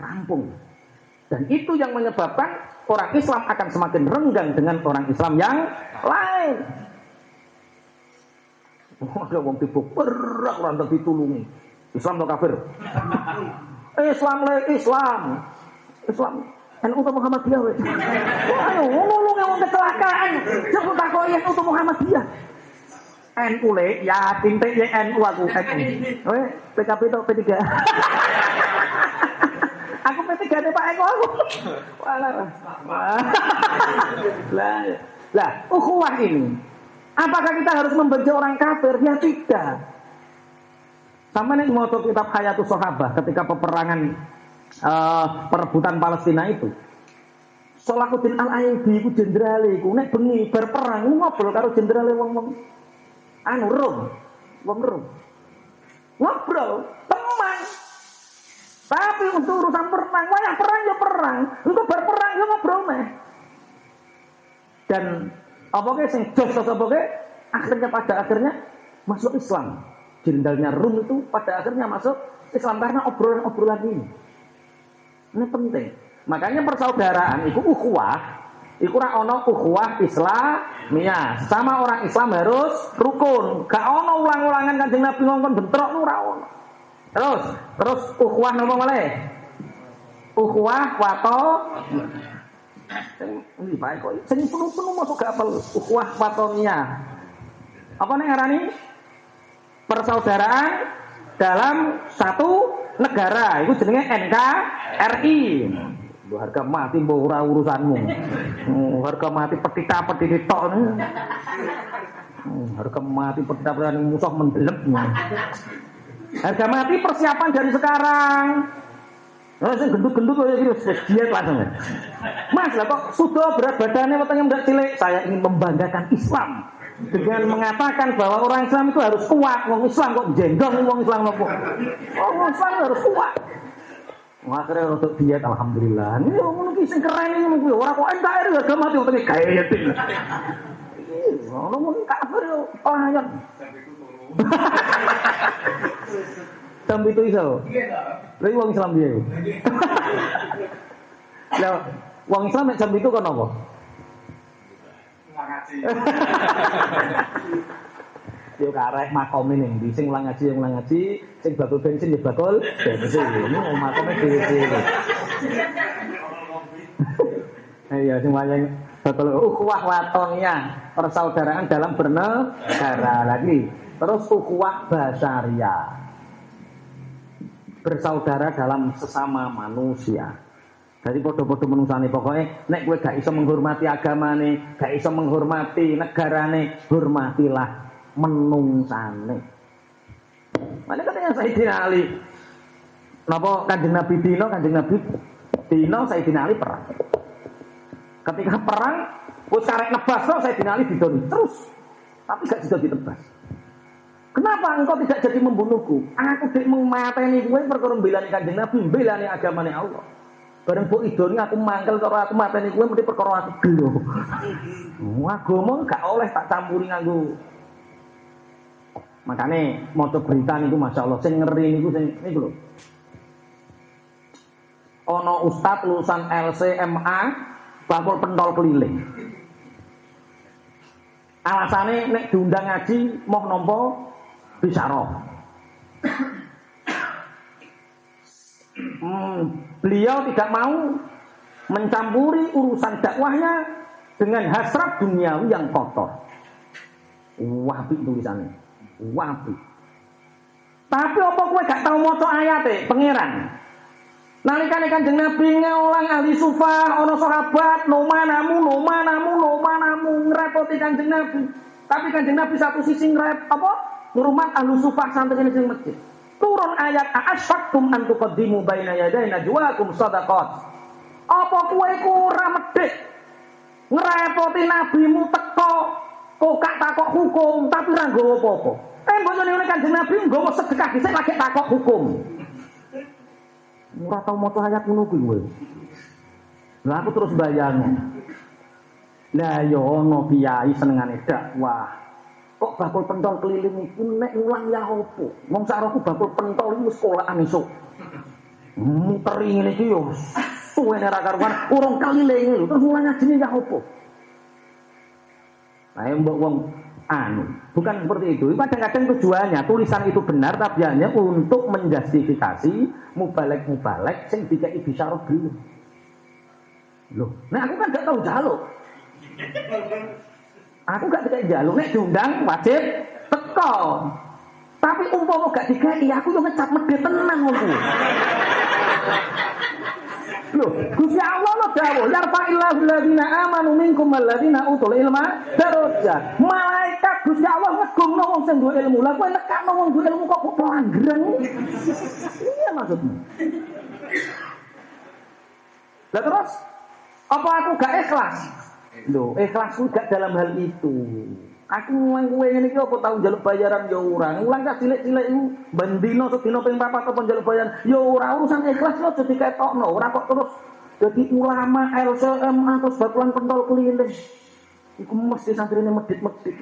Rampung. Dan itu yang menyebabkan orang Islam akan semakin renggang dengan orang Islam yang lain. Ada wong tiba perak lantas ditulungi. Islam atau kafir? Islam le Islam. Islam. NU atau Muhammadiyah we. Ayo ngomong yang kecelakaan. Cepet takoi NU atau Muhammadiyah. NU le, ya tinte ya NU aku NU. Weh, PKB atau P3? aku P3 deh Pak Eko aku. Lah, lah, ukhuwah ini. Apakah kita harus membenci orang kafir? Ya tidak. Sama nih mau kitab Hayatus Sahabah ketika peperangan uh, perebutan Palestina itu. Salahuddin Al Ayyubi itu jenderal itu nek bengi berperang ngobrol karo jenderal wong wong anu Rom, wong Rom. Ngobrol. Tapi untuk urusan perang, wayah perang ya perang. Untuk berperang ya ngobrol meh. Dan apa ke sing jos apa ke akhirnya pada akhirnya masuk Islam. Jenderalnya Rum itu pada akhirnya masuk Islam karena obrolan-obrolan ini. Ini penting. Makanya persaudaraan itu ukhuwah, itu ora ono ukhuwah Islamiyah. Sama orang Islam harus rukun. Gak ono ulang-ulangan Kanjeng Nabi ngomong bentrok ora ono. Terus, terus ukhuwah nopo malih? Ukhuwah wato ini baik kok. Sing penuh-penuh masuk gak apal ukhuwah watoniyah. Apa nih ngarani? Persaudaraan dalam satu negara. Itu jenenge NKRI. Harga mati mbok ora urusanmu. Hmm, harga mati petita petiti tok. Hmm, harga mati petita petita musuh mendelep. Harga mati persiapan dari sekarang. Sing gendut-gendut kayak gitu, diet langsung. Mas, lah kok sudah berat badannya wetenge mbak cilik. Saya ingin membanggakan Islam. dengan mengatakan bahwa orang Islam itu harus kuat. Wong Islam kok jendong wong Islam kok. Wong Islam harus kuat. Akhirnya untuk diet alhamdulillah. Ini ngono sing keren ini kuwi. Ora kok entar harga mati utang gaya itu. Ono mun kafir yo. Sampai itu iso. Lha wong Islam piye? Lah wong Islam nek jam itu kon apa? Yo karek makome ning ndi sing ulang ngaji ulang ngaji, sing bakul bensin ya bakul bensin. Ini makome dhewe-dhewe. Iya, semuanya betul. Ukhuwah watonnya persaudaraan dalam bernegara lagi. Terus ukhuwah basaria. Bersaudara dalam sesama manusia. Jadi podo-podo menungsane pokoknya nek kowe gak iso menghormati agamane, gak iso menghormati negarane, hormatilah menungsane. Mana katanya Sayyidina Ali. Napa Kanjeng Nabi Dino, Kanjeng Nabi Dino Sayyidina Ali perang. Ketika perang, karek nebas kok Sayyidina Ali terus. Tapi gak bisa ditebas. Kenapa engkau tidak jadi membunuhku? Aku dik memateni kowe perkara mbelani Kanjeng Nabi, mbelani agamane Allah. Bareng mbok idoni aku mangkel karo aku mateni kowe mesti perkara aku gelo. Agama gak oleh tak campuri nganggo Makanya moto berita niku Masya Allah sing ngeri niku sing niku lho. Ono ustad lulusan LCMA bakul pentol keliling. Alasannya nek diundang ngaji mau nompo bisa roh. Hmm, beliau tidak mau mencampuri urusan dakwahnya dengan hasrat duniawi yang kotor. Wabi tulisannya. Wabi. Tapi apa kowe gak tau maca ayate pangeran? Nalikane Kanjeng Nabi ngeulang ahli sufa, ana sahabat, no manamu, no manamu, no manamu ngrepoti Kanjeng Nabi. Tapi Kanjeng Nabi satu sisi ngrep apa? Ngurmat ahli sufa sampai ini sing masjid. Turun ayat asyaktum an tuqaddimu baina yaday najwaakum sadaqat. Apa kowe iku ora medhit ngrepoti nabimu teko kok gak takok hukum tapi ora nggawa apa-apa. Eh mbok nyene Kanjeng Nabi nggawa sedekah dhisik lagi takok hukum. Ora tau maca ayat ngono kuwi kowe. Aku terus bayangno. Lah ya ana kiai senengane dakwah. Kok bakul pentol keliling iku nek ngulang ya opo? Wong bakul pentol iku sekolahan esuk. Muteri ngene iki yo suwene ra karuan urung keliling lho terus ngulang ngajine ya opo? Nah, mbok wong anu, bukan seperti itu. Kadang-kadang tujuannya tulisan itu benar tapi hanya untuk menjustifikasi mubalek-mubalek sing dikai bisyarah dulu. Loh, nah aku kan gak tahu jaluk. Aku gak dikai jaluk, nek diundang wajib teko. Tapi umpama gak dikai, aku yo ngecap medhe tenan kuwi. Loh, Gusti Allah lo dawuh, yarfa'illahu alladziina amanu minkum walladzina utul ilma darajat. Malaikat Gusti Allah ngegungno wong sing duwe ilmu. Lah kowe nekakno wong duwe ilmu kok kok pelanggaran. Iya maksudnya. Lah terus apa aku gak ikhlas? Loh, ikhlas gak dalam hal itu. Aku ngulang ngene iki apa tau njaluk bayaran ya ora. Ngulang cah cilik-cilik iku bendino sedina ping papat apa njaluk bayaran ya ora urusan ikhlas yo dadi ketokno, ora kok terus dadi ulama LCM terus batuan pentol keliling. Iku mesti santrine medit-medit.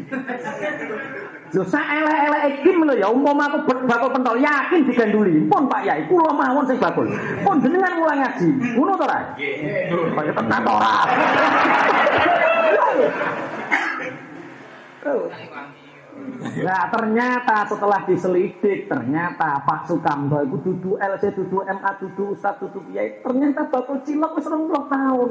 Lho sak elek-elek iki lho ya umpama aku bakul pentol yakin diganduli. Pun Pak Yai kula mawon sing bakul. Pun jenengan mulang ngaji. Ngono to ora? Nggih. Kaya tenan ora. Nah ternyata setelah diselidik ternyata Pak Sukamto itu dudu LC, dudu MA, dudu Ustaz, dudu Kiai. Ternyata bakul cilok wis 20 tahun.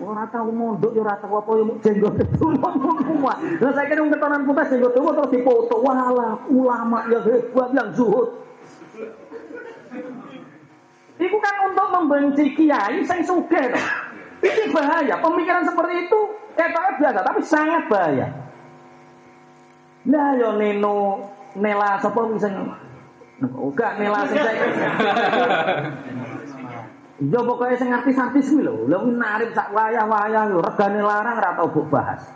Ora tau mondok ya ora tau apa ya jenggot itu semua. Lah saya kira ketonan putih jenggot itu terus dipoto. Walah ulama yang hebat yang zuhud. Itu kan untuk membenci kiai sing sugih. Ini bahaya. Pemikiran seperti itu ketoknya biasa tapi sangat bahaya. Nah yo neno nela sapa sing Enggak nela sing Yo pokoke sing artis-artis kuwi lho, narip sak wayah-wayah yo regane larang ora tau mbok bahas.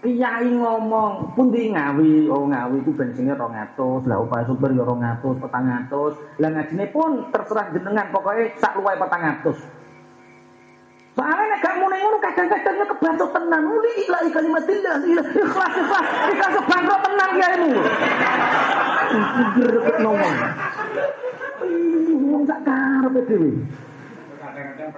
Kiai ngomong, pun di ngawi, oh ngawi itu bensinnya rongatus, lah upaya super ya rongatus, petangatus, lah ngajine pun terserah jenengan, pokoknya sak luai petangatus. Soalnya nek gak mulai ngono kadang-kadangnya kebantu tenan. Muli ilah kalimatillah, ikhlas ikhlas, ikhlas bangkrut tenan kiaimu. Gerek ngomong. Wong sak karepe dhewe. Kadang-kadang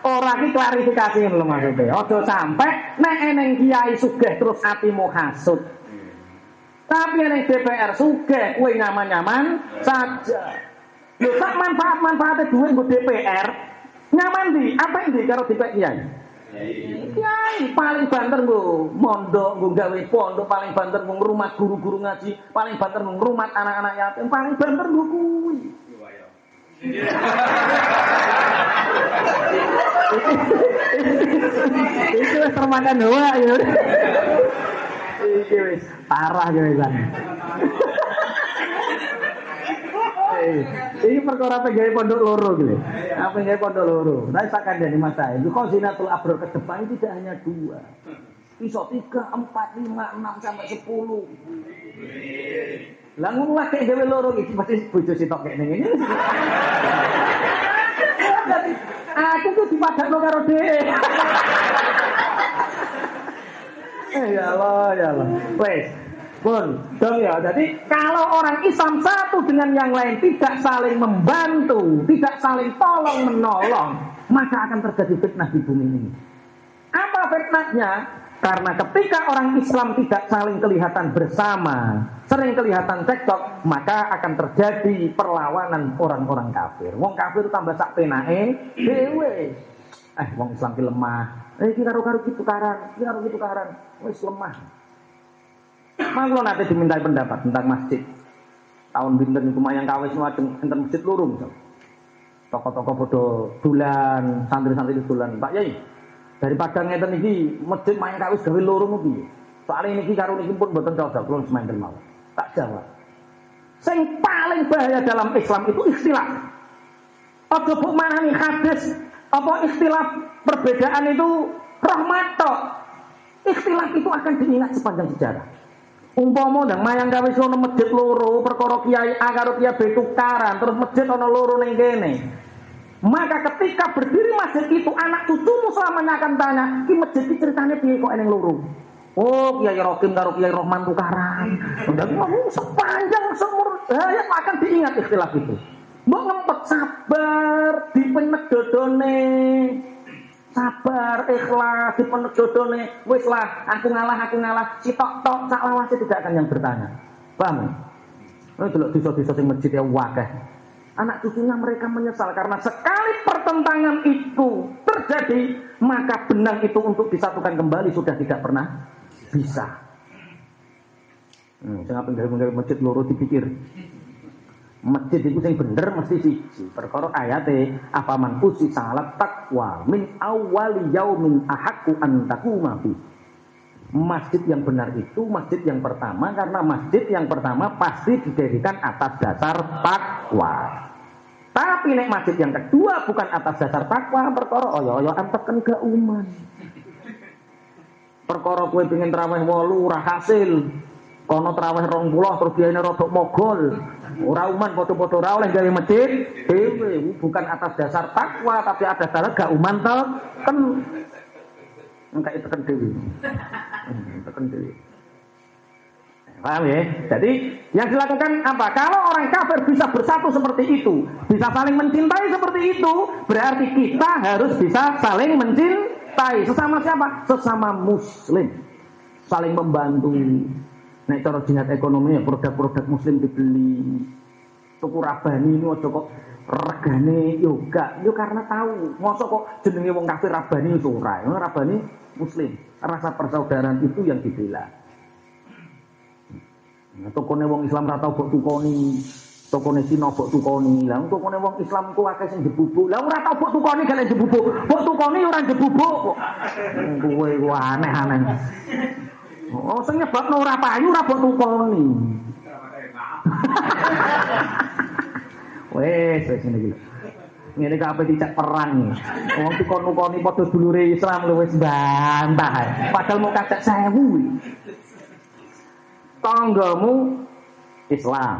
Ora ki klarifikasi ngono maksudnya. Aja sampe nek eneng kiai sugih terus atimu hasud. Tapi eneng DPR sugih kowe nyaman-nyaman saja. Lho sak manfaat-manfaate duwe nggo DPR. Nyaman di, apa di karo DPR kiai? Kiai paling banter nggo mondok, nggo gawe pondok, paling banter nggo rumah guru-guru ngaji, paling banter nggo rumah anak-anak yatim, paling banter nggo kuwi. Itu termakan hawa ya. Parah ya wisan. Ini perkara pegawai pondok loro gitu. Apa pegawai pondok loro? Nah, sakan dari masa itu khazinatul abrar ke depan tidak hanya dua. Bisa tiga, empat, lima, enam sampai sepuluh. Lah ngono wae dhewe loro pasti bojo sitok kene ngene. Aku tuh dipadakno karo dhewe. Eh ya Allah, ya Allah. Wes, pun, ya. Jadi kalau orang Islam satu dengan yang lain tidak saling membantu, tidak saling tolong menolong, maka akan terjadi fitnah di bumi ini. Apa fitnahnya? Karena ketika orang Islam tidak saling kelihatan bersama, sering kelihatan cekcok, maka akan terjadi perlawanan orang-orang kafir. Wong kafir tambah sak penae, dewe. Eh, wong Islam ki lemah. Eh, kita karo-karo gitu karan, kita karo gitu karan, wis lemah. Manglo nanti dimintai pendapat tentang masjid. Tahun binten itu mayang kawis macam enten masjid lurung. Toko-toko bodoh bulan, santri-santri bulan. Pak Yai, daripada ngeten iki masjid main kawis gawe loro piye soalnya niki karo niki pun mboten cocok kula semanten mawon tak jawab sing paling bahaya dalam Islam itu istilah aja buk manani hadis apa istilah perbedaan itu rahmat istilah itu akan diingat sepanjang sejarah umpama ndang mayang kawis ono masjid loro perkara kiai A karo kiai B tukaran terus masjid ono loro ning kene maka ketika berdiri masjid itu anak cucumu selamanya akan tanya, ki masjid itu ceritanya piye kok eneng loro? Oh, Kiai Rokim karo Kiai Rohman tukaran. Udah ngomong sepanjang seumur hayat akan diingat istilah itu. Mbok ngempet sabar di penek dodone. Sabar, ikhlas di dodone. Wis lah, aku ngalah, aku ngalah. Si tok tok sak lawase tidak akan yang bertanya. Paham? Ini dulu desa-desa sing masjid ya wakeh anak cucunya mereka menyesal karena sekali pertentangan itu terjadi maka benang itu untuk disatukan kembali sudah tidak pernah bisa. Hmm, saya ngapain masjid loro dipikir. Masjid itu yang bener mesti siji. Perkara ayate afaman usi salat takwa min awali yaumin ahaku an takuma Masjid yang benar itu masjid yang pertama karena masjid yang pertama pasti didirikan atas dasar takwa. Tapi nek masjid yang kedua bukan atas dasar takwa, perkara oyo-oyo anteken uman. Perkara kue pengen terawih wolu ora hasil. Kono terawih rong terus biayane rodok mogol. Ora uman foto-foto ora oleh gawe masjid dhewe bukan atas dasar takwa tapi atas dasar gak uman to kan engka itu kan dewi. Tekan dewi. Paham ya? Jadi yang dilakukan apa? Kalau orang kafir bisa bersatu seperti itu, bisa saling mencintai seperti itu, berarti kita harus bisa saling mencintai. Sesama siapa? Sesama muslim. Saling membantu. Nah, cara jinat ekonomi ya produk-produk muslim dibeli. Tuku rabani ini ojo kok regane yoga. Yo karena tahu. Masa kok jenenge wong kafir rabani itu ora. Rabani muslim. Rasa persaudaraan itu yang dibela. Nah, tokone wong Islam ra tau mbok tukoni. Tokone Cina mbok tukoni. Lah tokone wong Islam ku akeh sing jebubuk. Lah ora tau mbok tukoni gale jebubuk. Mbok tukoni ora jebubuk kok. Kuwe ku aneh-aneh. Oh, sing nyebabno ora payu ora mbok tukoni. Wes, wes ngene iki. Ngene kabeh dicek perang. Wong dikon-koni padha dulure Islam lho wis bantah. Padahal mau kacek sewu. Tanggamu Islam.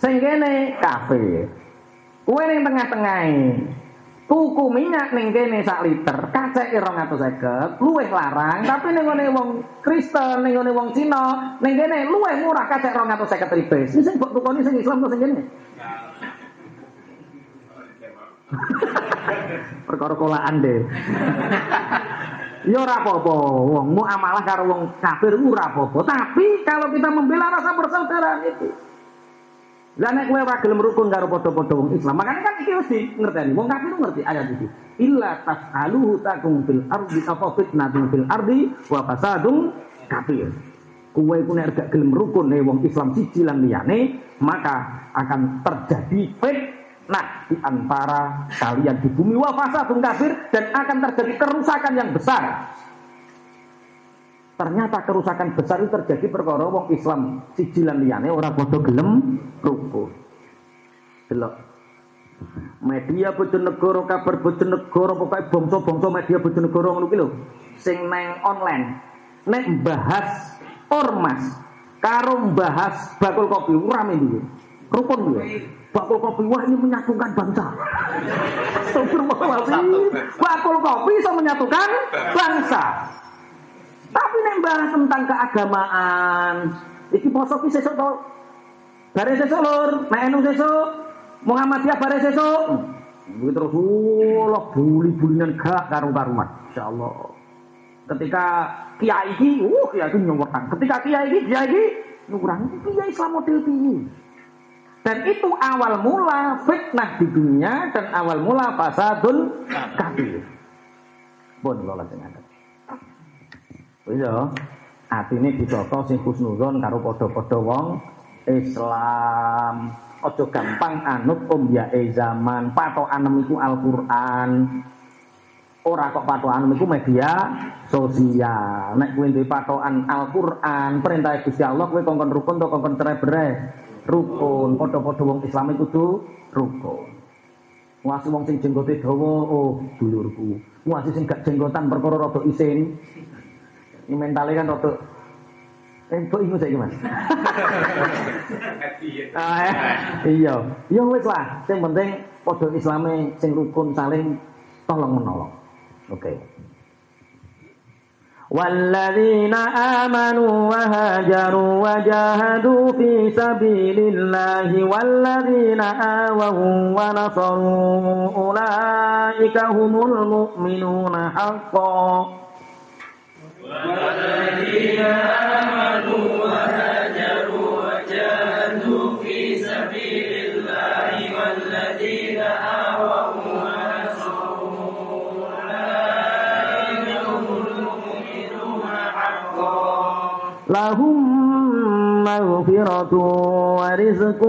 Sing kene kafir. Kowe ning tengah-tengahe. Tuku minyak ning kene sak liter, kaceke 250, luwih larang, tapi ning ngene wong Kristen, ning ngene wong Cina, ning kene luwih murah kacek 250 ribes. Sing mbok tukoni sing Islam to sing kene. Perkara kolaan deh. Ya ora apa-apa, wong mu amalah karo wong kafir ora apa-apa. Tapi kalau kita membela rasa persaudaraan itu. Lah nek kowe ora gelem rukun karo padha-padha wong Islam, makanya kan iki mesti ngerteni. Wong kafir ngerti ayat iki. Illa tas'aluhu takum fil ardi apa fitnatun fil ardi wa fasadun kafir. Kowe iku nek gak gelem rukun nih wong Islam siji lan liyane, maka akan terjadi fitnah Nah, di antara kalian di bumi wa fasadun kafir dan akan terjadi kerusakan yang besar. Ternyata kerusakan besar itu terjadi perkara wong Islam sijilan liyane ora padha gelem rukun. Delok. Media bojonegoro kabar bojonegoro pokoke bangsa-bangsa media bojonegoro ngono ki lho. Sing neng online nek bahas ormas karo bahas bakul kopi rame iki. Rukun dia. Bakul kopi wah ini menyatukan bangsa. Bakul kopi bisa menyatukan bangsa. Tapi nek tentang keagamaan, iki poso ki sesuk to. Bare sesuk lur, nek enu sesuk Muhammadiyah bare sesuk. Kuwi terus Allah buli-bulinan gak karu-karuan. Insyaallah. Ketika kiai iki, uh kiai iki nyuwurkan. Ketika kiai iki, kiai iki nyuwurkan. Kiai Islam model piye? Dan itu awal mula fitnah di dunia dan awal mula fasadul kafir. Bon lola sing Iya, atine ditata sing husnuzon karo padha-padha wong Islam. Aja gampang anut om ya zaman, patokanem iku Al-Qur'an. Ora kok patokan iku media sosial. Nek kowe duwe patokan Al-Qur'an, perintah Gusti Allah kowe kongkon rukun to kongkon cerai rukun. Padha-padha wong Islam itu rukun. Wasi wong sing jenggote dawa oh dulurku. Wasi sing gak jenggotan perkara rada isin ini mentale kan rada Eh, kok ingus saiki, Mas? ah, eh, iya. Ya wis lah, sing penting padha islame sing rukun saling tolong menolong. Oke. Okay. والذين آمنوا وهاجروا وجاهدوا في سبيل الله والذين آووا ونصروا أولئك هم المؤمنون حقا والذين آمنوا وهاجروا وجاهدوا في سبيل الله والذين ونصروا أولئك هم المؤمنون حقا لهم مغفرة ورزق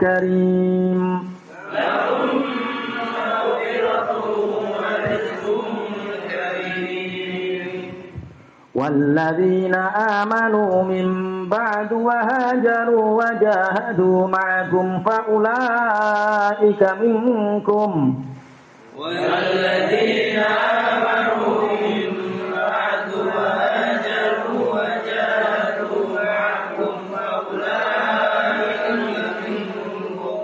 كريم لهم والذين آمنوا من بعد وهاجروا وجاهدوا معكم فأولئك منكم. والذين آمنوا من بعد وهاجروا وجاهدوا معكم فأولئك منكم.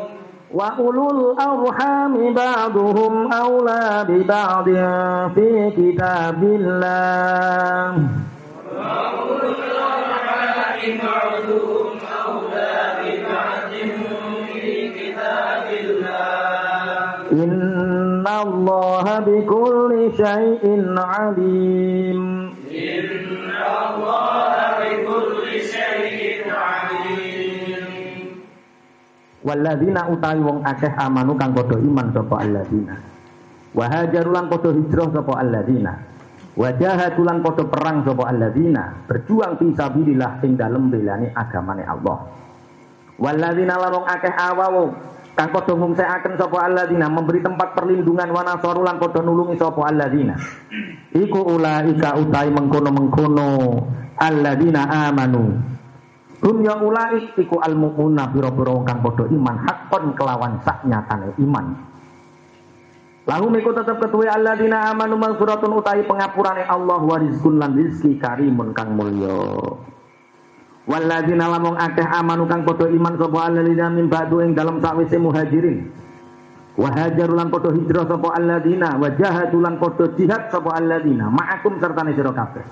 وأولو الأرحام بعضهم أولى ببعض في كتاب الله. بكل شيء عليم إن الله بكل شيء عليم Walladzina utawi wong akeh amanu kang padha iman sapa alladzina. Wa hajaru lan padha hijrah sapa alladzina. Wa jahadu lan padha perang sapa alladzina, berjuang fi sabilillah ing dalem belani agamane Allah. Walladzina lan wong akeh awawu kang padha ngungsekaken sapa alladzina memberi tempat perlindungan wa nasaru lan padha nulungi sapa alladzina. Iku ulaika utawi mengkono-mengkono alladzina amanu. Hum ya ulai iku al mu'muna biro-biro kang padha iman hakon kelawan sak nyatane iman. Lahu miku tetep ketuwe alladzina amanu maghfiratun utahi pengapurane Allah wa rizqun lan rizki karimun kang mulya. Walladzina lamung akeh amanu kang padha iman sapa alladzina min ba'du ing dalem sakwise muhajirin. Wa hajaru lan padha hijrah sapa alladzina wa jahadu lan padha jihad sapa alladzina ma'akum sertane sira kabeh.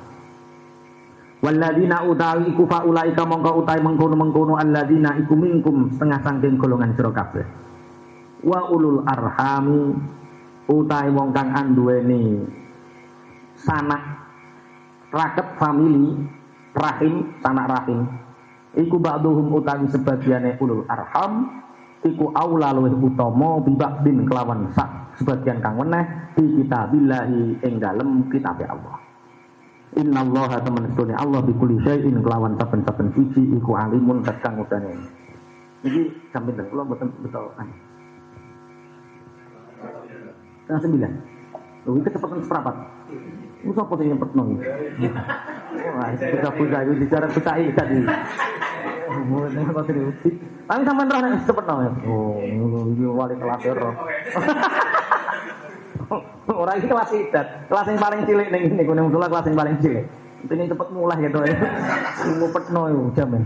Walladzina utawi iku faulaika mongko utahi mengkono-mengkono alladzina iku minkum setengah sangking golongan sira kabeh. Wa ulul arhami utahe wong kang anduweni sanak raket famili rahim sanak rahim iku ba'duhum utawi sebagiane ulul arham iku aula luwih utama bibakdin kelawan sak sebagian kang weneh di kitabillahi ing dalem kitab Allah Inna Allah teman sedunia Allah bikuli syai'in kelawan saben-saben siji iku alimun kang udane. Iki sampeyan kula mboten betul. Setengah sembilan. Loh, itu cepatan seperempat. Itu apa sih yang pertama? Wah, kita puja itu bicara ini tadi. Tapi sampai roh nih cepet nong. Oh, ini wali kelas roh. Orang ini kelas idat, kelas yang paling cilik nih ini, kuning musola kelas yang paling cilik. Ini cepet mulai gitu ya. Ngupet no itu jamin.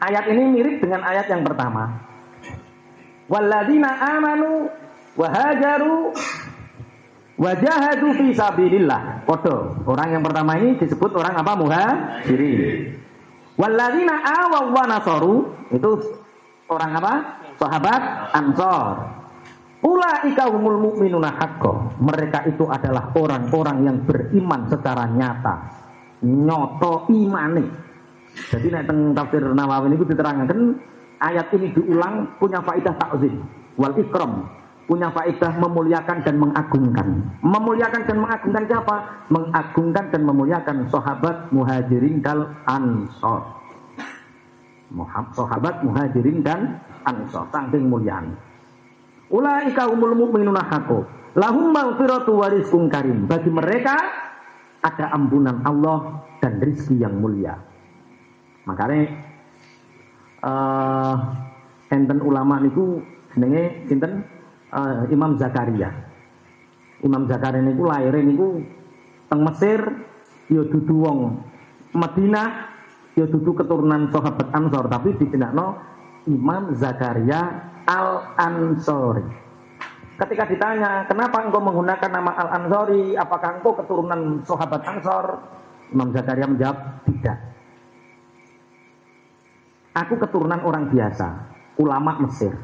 Ayat ini mirip dengan ayat yang pertama. Walladzina amanu wahajaru wajahadu fi sabilillah. Foto. Orang yang pertama ini disebut orang apa? Muhajirin. Walladzina awaw wa nasaru itu orang apa? Sahabat Ansor. Ulaika humul mu'minuna haqqo. Mereka itu adalah orang-orang yang beriman secara nyata. Nyoto imani. Jadi nek teng tafsir Nawawi niku diterangkan ayat ini diulang punya faidah takzim wal ikram punya faedah memuliakan dan mengagungkan. Memuliakan dan mengagungkan siapa? Mengagungkan dan memuliakan sahabat muhajirin dan ansor. Sahabat muhajirin dan ansor. Saking muliaan. Ulaika umul mu'minuna haqqo. Lahum maghfiratu wa rizqun karim. Bagi mereka ada ampunan Allah dan rizki yang mulia. Makanya uh, enten ulama niku jenenge sinten uh, Imam Zakaria. Imam Zakaria niku lahir niku teng Mesir ya dudu wong Madinah ya dudu keturunan sahabat Ansor tapi dijenakno Imam Zakaria Al Ansori. Ketika ditanya, kenapa engkau menggunakan nama Al Ansori? Apakah engkau keturunan sahabat Ansor? Imam Zakaria menjawab, tidak. Aku keturunan orang biasa, ulama Mesir.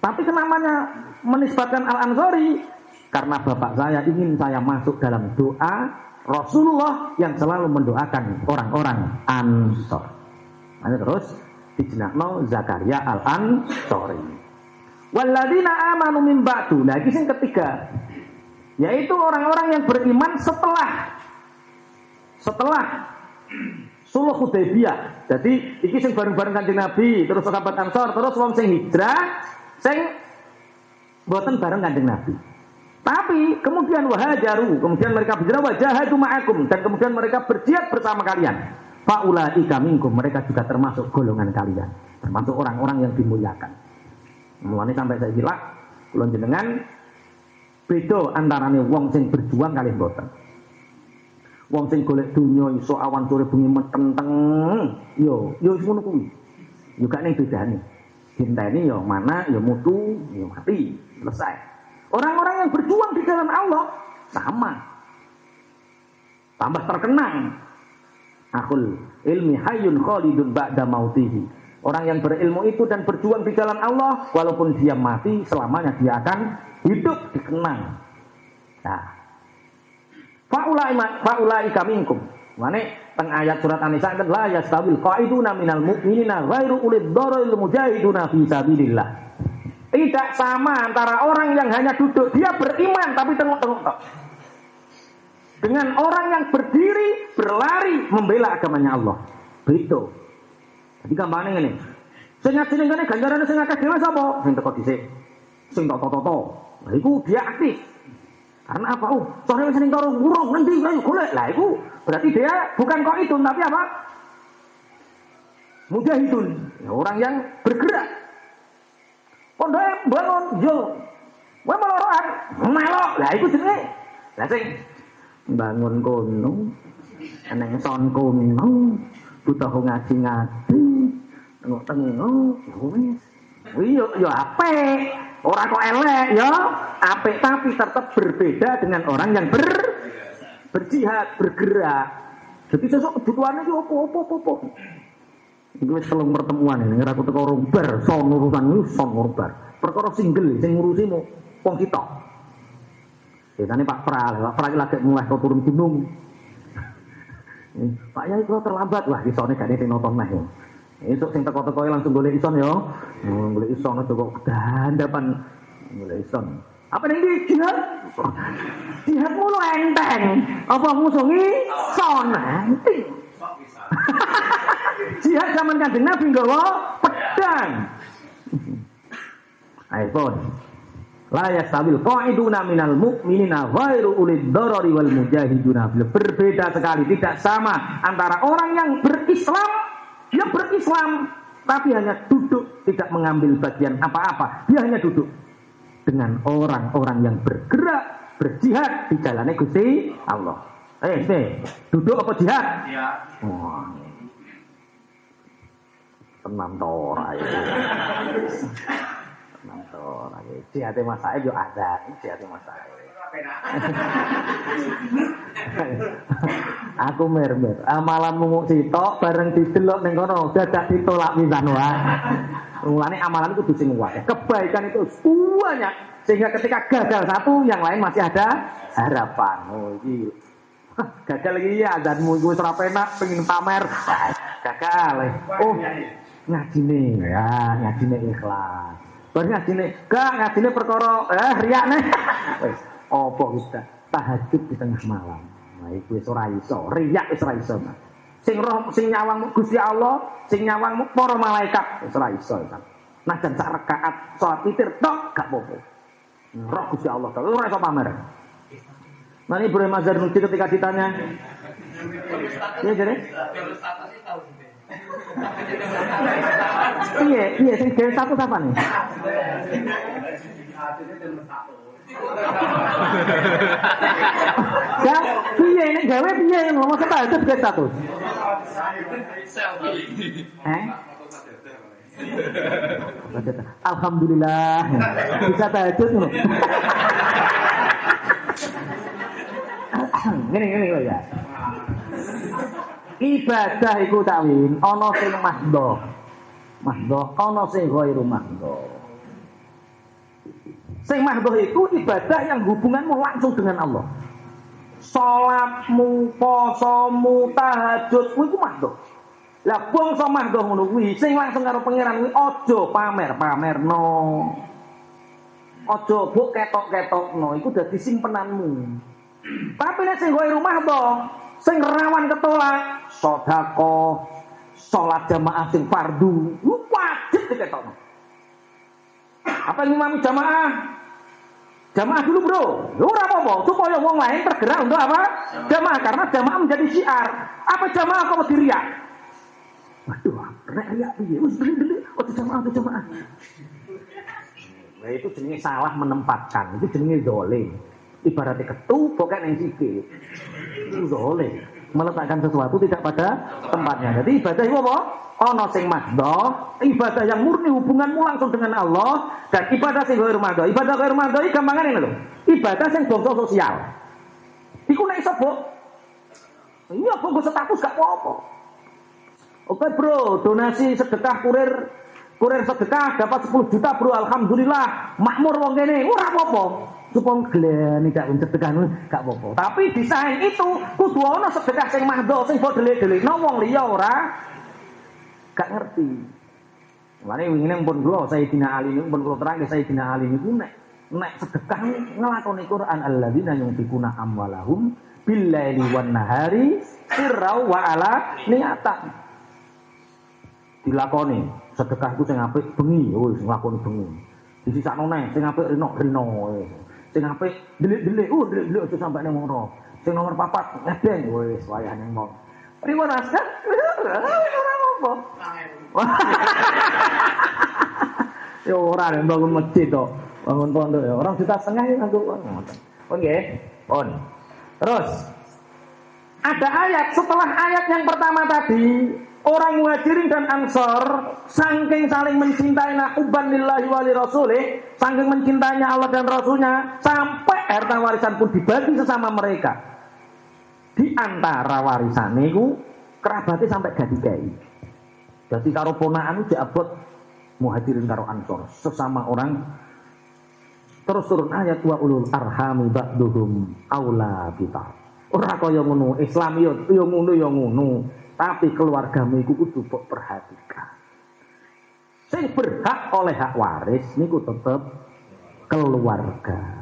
Tapi kenamanya menisbatkan Al Ansori karena bapak saya ingin saya masuk dalam doa Rasulullah yang selalu mendoakan orang-orang Ansor. Nah, terus dijenakno Zakaria Al Ansori. Waladina amanu min. Nah, ini yang ketiga. Yaitu orang-orang yang beriman setelah setelah Suluh Hudaybiyah. Jadi iki sing bareng-bareng Kanjeng Nabi, terus sahabat Ansor, terus wong sing hijrah sing boten bareng Kanjeng Nabi. Tapi kemudian wahajaru, kemudian mereka berjihad wajahadu ma'akum dan kemudian mereka berjihad bersama kalian. Faulaika minkum, mereka juga termasuk golongan kalian, termasuk orang-orang yang dimuliakan. Mulane sampai saya bilang, kula jenengan beda antarane wong sing berjuang kali boten. Wong sing golek dunya iso awan sore bengi metenteng, yo yo ngono kuwi. Yo gak ning bedane. Dinteni yo mana, yo mutu, yo mati, selesai. Orang-orang yang berjuang di jalan Allah sama. Tambah terkenang. Akul ilmi hayyun khalidun ba'da mautihi. Orang yang berilmu itu dan berjuang di jalan Allah, walaupun dia mati, selamanya dia akan hidup dikenang. Nah, faulai faulai kaminkum. Mane teng ayat surat An-Nisa kan la yastawil qaiduna minal mu'minina ghairu ulid dharil mujahiduna fi sabilillah. Tidak sama antara orang yang hanya duduk, dia beriman tapi tengok-tengok dengan orang yang berdiri, berlari membela agamanya Allah. Begitu. Jadi gampangnya ini. Sing ngajine ngene ganjarane sing akeh dhewe sapa? Sing teko dhisik. Sing toto-toto. Lah iku dia aktif. Karena apa? Oh, sore ning karo urung nanti ayo golek. Lah iku berarti dia bukan kok itu tapi apa? Mujahidun. Ya, orang yang bergerak. Pondok bangun, yo Kowe meloroan, melok. Lah iku jenenge. Lah sing bangun kono, neng son kono, butuh ngaji-ngaji, tengok-tengok, ya wis. Iya, ya apik. Ora kok elek ya, apik tapi tetap berbeda dengan orang yang ber berjihad, bergerak. Jadi sesuk kebutuhannya itu apa-apa apa. Iku wis telung pertemuan ini, aku teko rombar, son urusan ini son rombar. Perkara single sing ngurusi mu wong kita. Biasanya Pak Pral, Pak Pral lagi mulai kau turun gunung. Pak Yai kalau terlambat, wah isone gak ada nonton meh. Esuk sing teko-teko langsung golek ison ya. Golek ison aja kok dandapan golek ison. Apa ning iki jihad? Jihad mulu enteng. Apa musuhi son enteng. Jihad zaman kanjeng Nabi nggawa pedang. iPhone. La yastabil qa'iduna minal mu'minina ghairu ulid darari wal mujahiduna berbeda sekali tidak sama antara orang yang berislam yang berislam tapi hanya duduk tidak mengambil bagian apa-apa. Dia hanya duduk dengan orang-orang yang bergerak berjihad di jalannya Gusti Allah. Eh eh duduk apa jihad? Ya. wah tenang tora ya. Tenang tora ya. Jihadnya Mas Said yo ada jihadnya Mas Said aku mermer. Amalanmu mung sitok bareng didelok ning kono dadak ditolak pisan wae mulane amalan itu sing wae. Kebaikan itu banyak sehingga ketika gagal satu yang lain masih ada harapan. Oh iki. Gagal lagi ya azanmu gue ora penak pengen pamer. Gagal oh ngajine. Ya ngajine ikhlas. Baru ngajine gak ngajine perkara eh riak nih apa kita tahajud di tengah malam. Nah iku wis ora iso. Riak wis ora iso sing roh sing nyawangmu Gusti Allah sing nyawangmu para malaikat wis ora iso Mas. najan sak rakaat salat witir tok gak apa-apa. Roh Gusti Allah tok. Ora iso pamer. Nanti Ibrahim Azhar Nuti ketika ditanya, iya jadi, iya iya gawe satu apa nih? Ya, piye ini gawe piye ngomong status gawe status. Eh? Alhamdulillah bisa tahajud nih. Ngene ngene lho ya. Ibadah iku takwin ana sing mahdoh. Mahdoh ana sing ghairu mahdoh. Sing mahdoh iku ibadah yang hubunganmu langsung dengan Allah. Salatmu, posomu, tahajudmu iku mahdoh. Lah bangsa mahdoh ngono kuwi sing langsung karo pangeran kuwi aja pamer-pamerno. Aja buk ketok-ketokno iku dadi simpenanmu. Tapi nek sing ghairu mahdoh, sing rawan ketolak, sedekah, salat jamaah sing fardu, lu wajib diketokno. Apa yang imam jamaah? Jamaah dulu bro, Ya ora apa-apa, supaya wong lain tergerak untuk apa? Jamaah, karena jamaah menjadi syiar. Apa jamaah kok diriak? Waduh, rek riak piye? Wis oh jamaah, oh jamaah. Nah itu jenenge salah menempatkan, itu jenenge zolim. Ibaratnya ketupuk kan yang sikit. Itu zolim. Meletakkan sesuatu tidak pada tempatnya. Jadi ibadah itu apa? Ono sing mahdoh, ibadah yang murni hubunganmu langsung dengan Allah dan ibadah sing ghair mahdoh. Ibadah ghair mahdoh iki gampangan ini lho. Ibadah sing bangsa sosial. Iku nek iso, Bu. Ini apa gue status gak apa-apa. Oke bro, donasi sedekah kurir kurir sedekah dapat 10 juta bro, alhamdulillah makmur wong kene, ora apa-apa. Supaya gleni gak sedekah gak apa-apa. Tapi di samping itu kudu ana sedekah sing mahdo sing padha delik-delikno wong liya ora gak ngerti. Mane wingi pun kula Sayyidina Ali pun kula terang Sayyidina Ali niku nek nek sedekah nglakoni Quran alladzina yunfikuna amwalahum billaili wan nahari sirra wa ala niatan. Dilakoni sedekah ku sing apik bengi wis nglakoni bengi. Disisakno neh sing apik rino rino. Sing apik delik-delik, oh delik-delik aja sampe ning ngono. Sing nomor papat ngedeng wis wayah ning mong. Rimo naskah ora apa. Ya ora nek bangun masjid to. Bangun pondok ya. Orang juta setengah ya nganggo Pun nggih. Pun. Terus ada ayat setelah ayat yang pertama tadi orang muhajirin dan ansor saking saling mencintai nahuban lillahi wali rasulih saking mencintainya Allah dan Rasulnya sampai harta warisan pun dibagi sesama mereka. Di antara warisan itu kerabatnya sampai gak dikai jadi karo ponaan itu diabot muhajirin karo ansor. Sesama orang terus turun ayat wa ulul arhami ba'duhum aula kita. Ora kaya ngono Islam yo yo ngono yo ngono tapi keluargamu iku kudu perhatikan sing berhak oleh hak waris niku tetep keluarga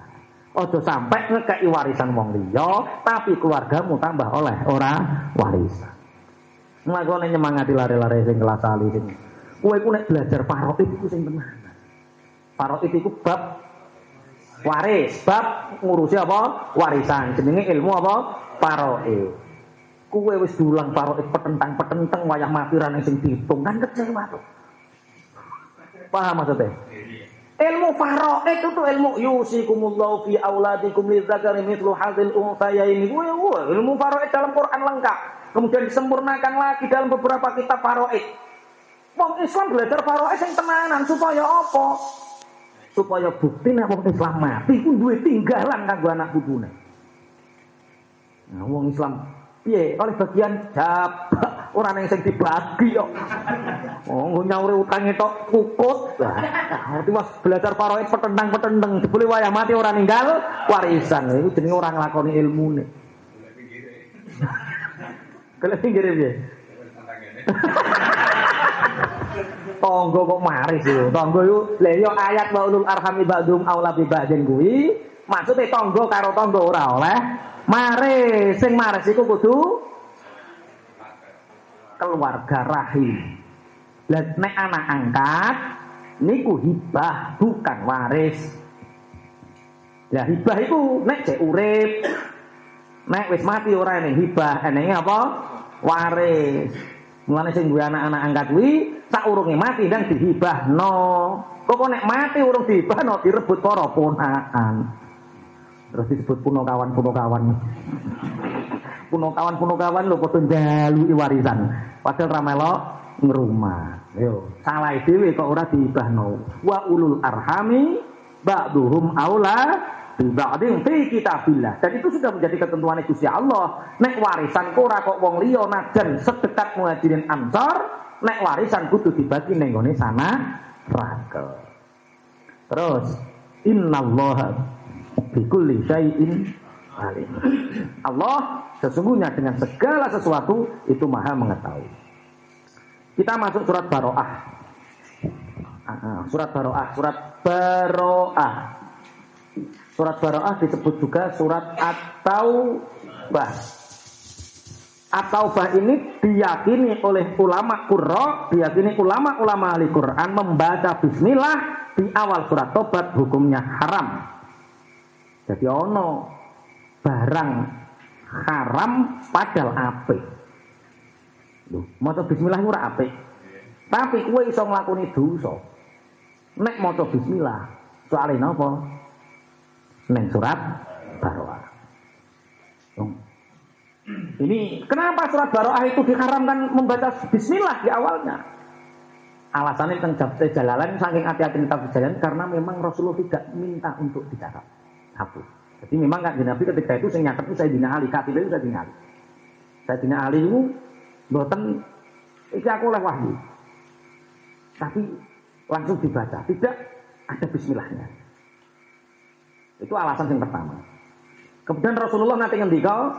Ojo sampai ngekei warisan wong liya, tapi keluargamu tambah oleh ora warisan. Mlakone nyemangati lare-lare sing kelas ali sing. Kowe ku belajar paroid iku sing tenan. Paroid iku bab waris, bab ngurusi apa? Warisan. Jenenge ilmu apa? Paroid. Kowe wis dulang paroid petentang-petenteng wayah mati ra sing diitung kan kecewa tuh. Paham maksudnya? Ilmu faraid itu tuh ilmu yusikumullahu fi auladikum lidzakari mithlu hadzal unthayaini. Ilmu faraid dalam Quran lengkap. Kemudian disempurnakan lagi dalam beberapa kitab faraid. Wong Islam belajar faraid yang tenanan supaya apa? Supaya bukti nek wong Islam mati ku duwe tinggalan kanggo anak putune. Nah, wong Islam piye oleh bagian jab orang yang sing dibagi kok. Oh, nggo nyauri utange tok kukut. Ngerti Mas belajar faraid petentang-petenteng dibeli wayah mati orang ninggal warisan. Itu jenenge orang nglakoni ilmune. Kalau pinggir piye? Tonggo kok maris yo. Tonggo yo lha yo ayat wa ulul arhami ba'dhum aula bi ba'din kuwi maksudnya tonggo karo tonggo ora oleh maris. Sing maris iku kudu keluarga rahim. Lah nek anak angkat niku hibah bukan waris. Ya hibah iku nek cek urip. Nek wis mati ora ene hibah, enenge apa? Waris. Mulane sing duwe anak-anak angkat kuwi saurunge mati dan dihibahno. Kok nek mati urung dihibahno direbut para ponakan. Terus disebut puno kawan-puno kawan. Puno kawan-puno kawan lho padha njaluki warisan. Padahal ra melok ngrumah. Yo, salah dhewe kok ora dihibahno. Wa ulul arhami ba'duhum aula ba'din fi kitabillah. Dan itu sudah menjadi ketentuan Gusti Allah. Nek warisan ora kok wong liya najan sedekat muhajirin ansor, nek warisan kudu dibagi ning gone sana rakel. Terus innallaha bikulli syai'in alim. Allah sesungguhnya dengan segala sesuatu itu maha mengetahui. Kita masuk surat Baroah. Surat Baroah, surat Baroah. Surat Baroah disebut juga surat At-Taubah. At-Taubah ini diyakini oleh ulama Qurra, diyakini ulama-ulama ahli Quran membaca bismillah di awal surat Tobat hukumnya haram. Jadi ono barang haram padahal apik. Lho, maca bismillah ora apik. Tapi kowe iso nglakoni dosa. Nek maca bismillah, soalé napa? Neng surat Baroah. Ini kenapa surat Baroah itu diharamkan membaca bismillah di awalnya? Alasannya tentang jalalan saking hati-hati tentang jalan karena memang Rasulullah tidak minta untuk dicatat. Hapus. Jadi memang kan Nabi ketika itu saya nyatet itu saya dina Ali, katib itu saya dina Ali. Saya dina Ali itu boten iki aku oleh wahyu. Tapi langsung dibaca, tidak ada bismillahnya. Itu alasan yang pertama. Kemudian Rasulullah nanti ngendika,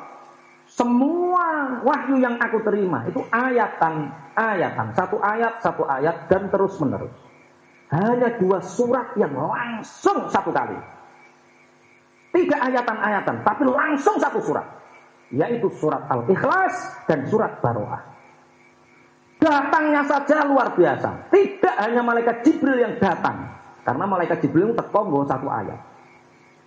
semua wahyu yang aku terima itu ayatan, ayatan, satu ayat, satu ayat dan terus menerus. Hanya dua surat yang langsung satu kali. Tiga ayatan-ayatan, tapi langsung satu surat. Yaitu surat Al-Ikhlas dan surat Baroah. Datangnya saja luar biasa. Tidak hanya malaikat Jibril yang datang. Karena malaikat Jibril itu terkonggo satu ayat.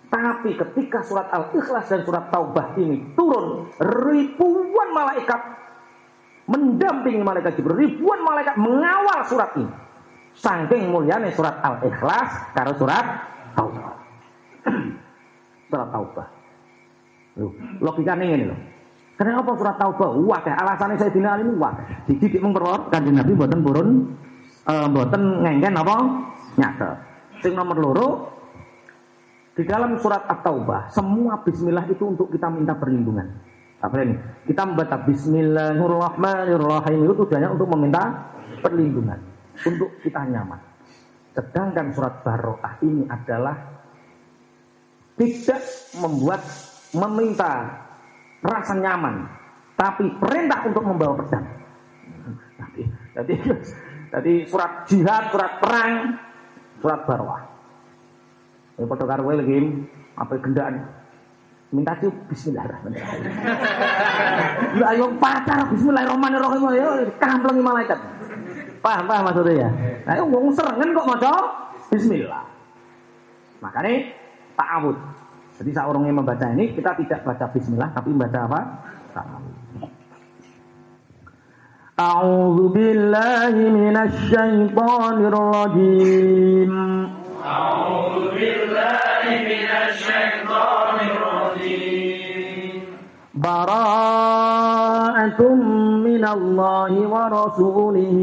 Tapi ketika surat Al-Ikhlas dan surat Taubah ini turun, ribuan malaikat mendampingi malaikat Jibril, ribuan malaikat mengawal surat ini. Saking mulianya surat Al-Ikhlas karena surat Taubah. surat Taubah. Loh, logikanya ini loh. Kenapa surat Taubah? Wah, alasannya saya dina ini wah. Jadi dia memperoleh kanjeng Nabi buatan burun, uh, buatan ngengken apa? Nyata. Sing nomor loro di dalam surat At-Taubah, semua bismillah itu untuk kita minta perlindungan. Apa ini? Kita membaca Bismillahirrahmanirrahim itu tujuannya untuk meminta perlindungan, untuk kita nyaman. Sedangkan surat Baroah ini adalah tidak membuat meminta rasa nyaman, tapi perintah untuk membawa pedang. Jadi, jadi surat jihad, surat perang, surat Baroah. Ini foto karo lagi apa gendaan minta sih Bismillahirrahmanirrahim. Lah ayo pacar Bismillahirrahmanirrahim ya kamplengi malaikat. Paham paham maksudnya ya. Itu ngomong serengan kok maca Bismillah. Makanya ta'awud. Jadi saat orangnya membaca ini kita tidak baca Bismillah tapi membaca apa? Ta'awud. أعوذ بالله من الشيطان الرجيم أعوذ بالله من الشيطان الرجيم براءة من الله ورسوله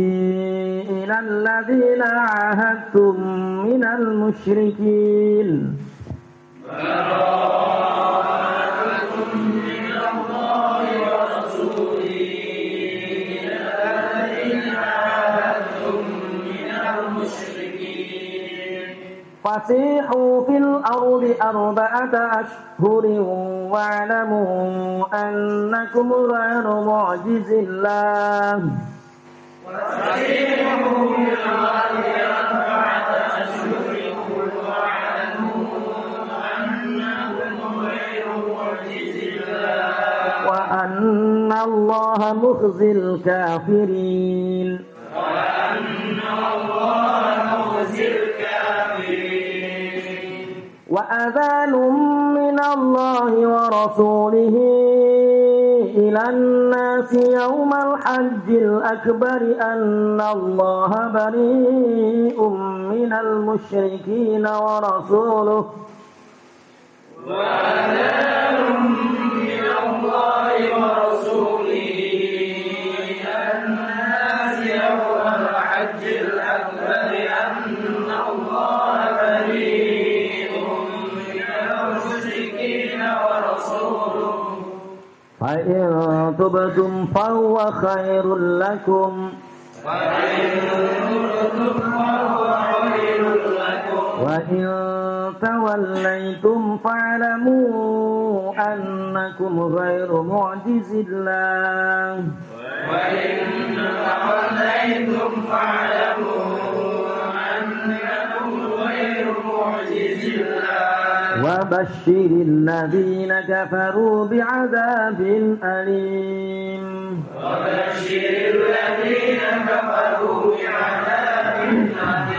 إلى الذين عاهدتم من المشركين فسيحوا في الأرض أربعة أشهر واعلموا أنكم غير معجز الله. فسيحوا في الأرض أربعة الله مخزي الكافرين. وأن الله مخزي الكافرين وأذان من الله ورسوله إلى الناس يوم الحج الأكبر أن الله بريء من المشركين ورسوله. وأذان فإن تبتم فهو خير لكم. وإن توليتم فاعلموا أنكم غير معجز الله وإن توليتم فاعلموا أنكم غير معجز الله وبشر الذين كفروا بعذاب أليم وبشر الذين كفروا بعذاب أليم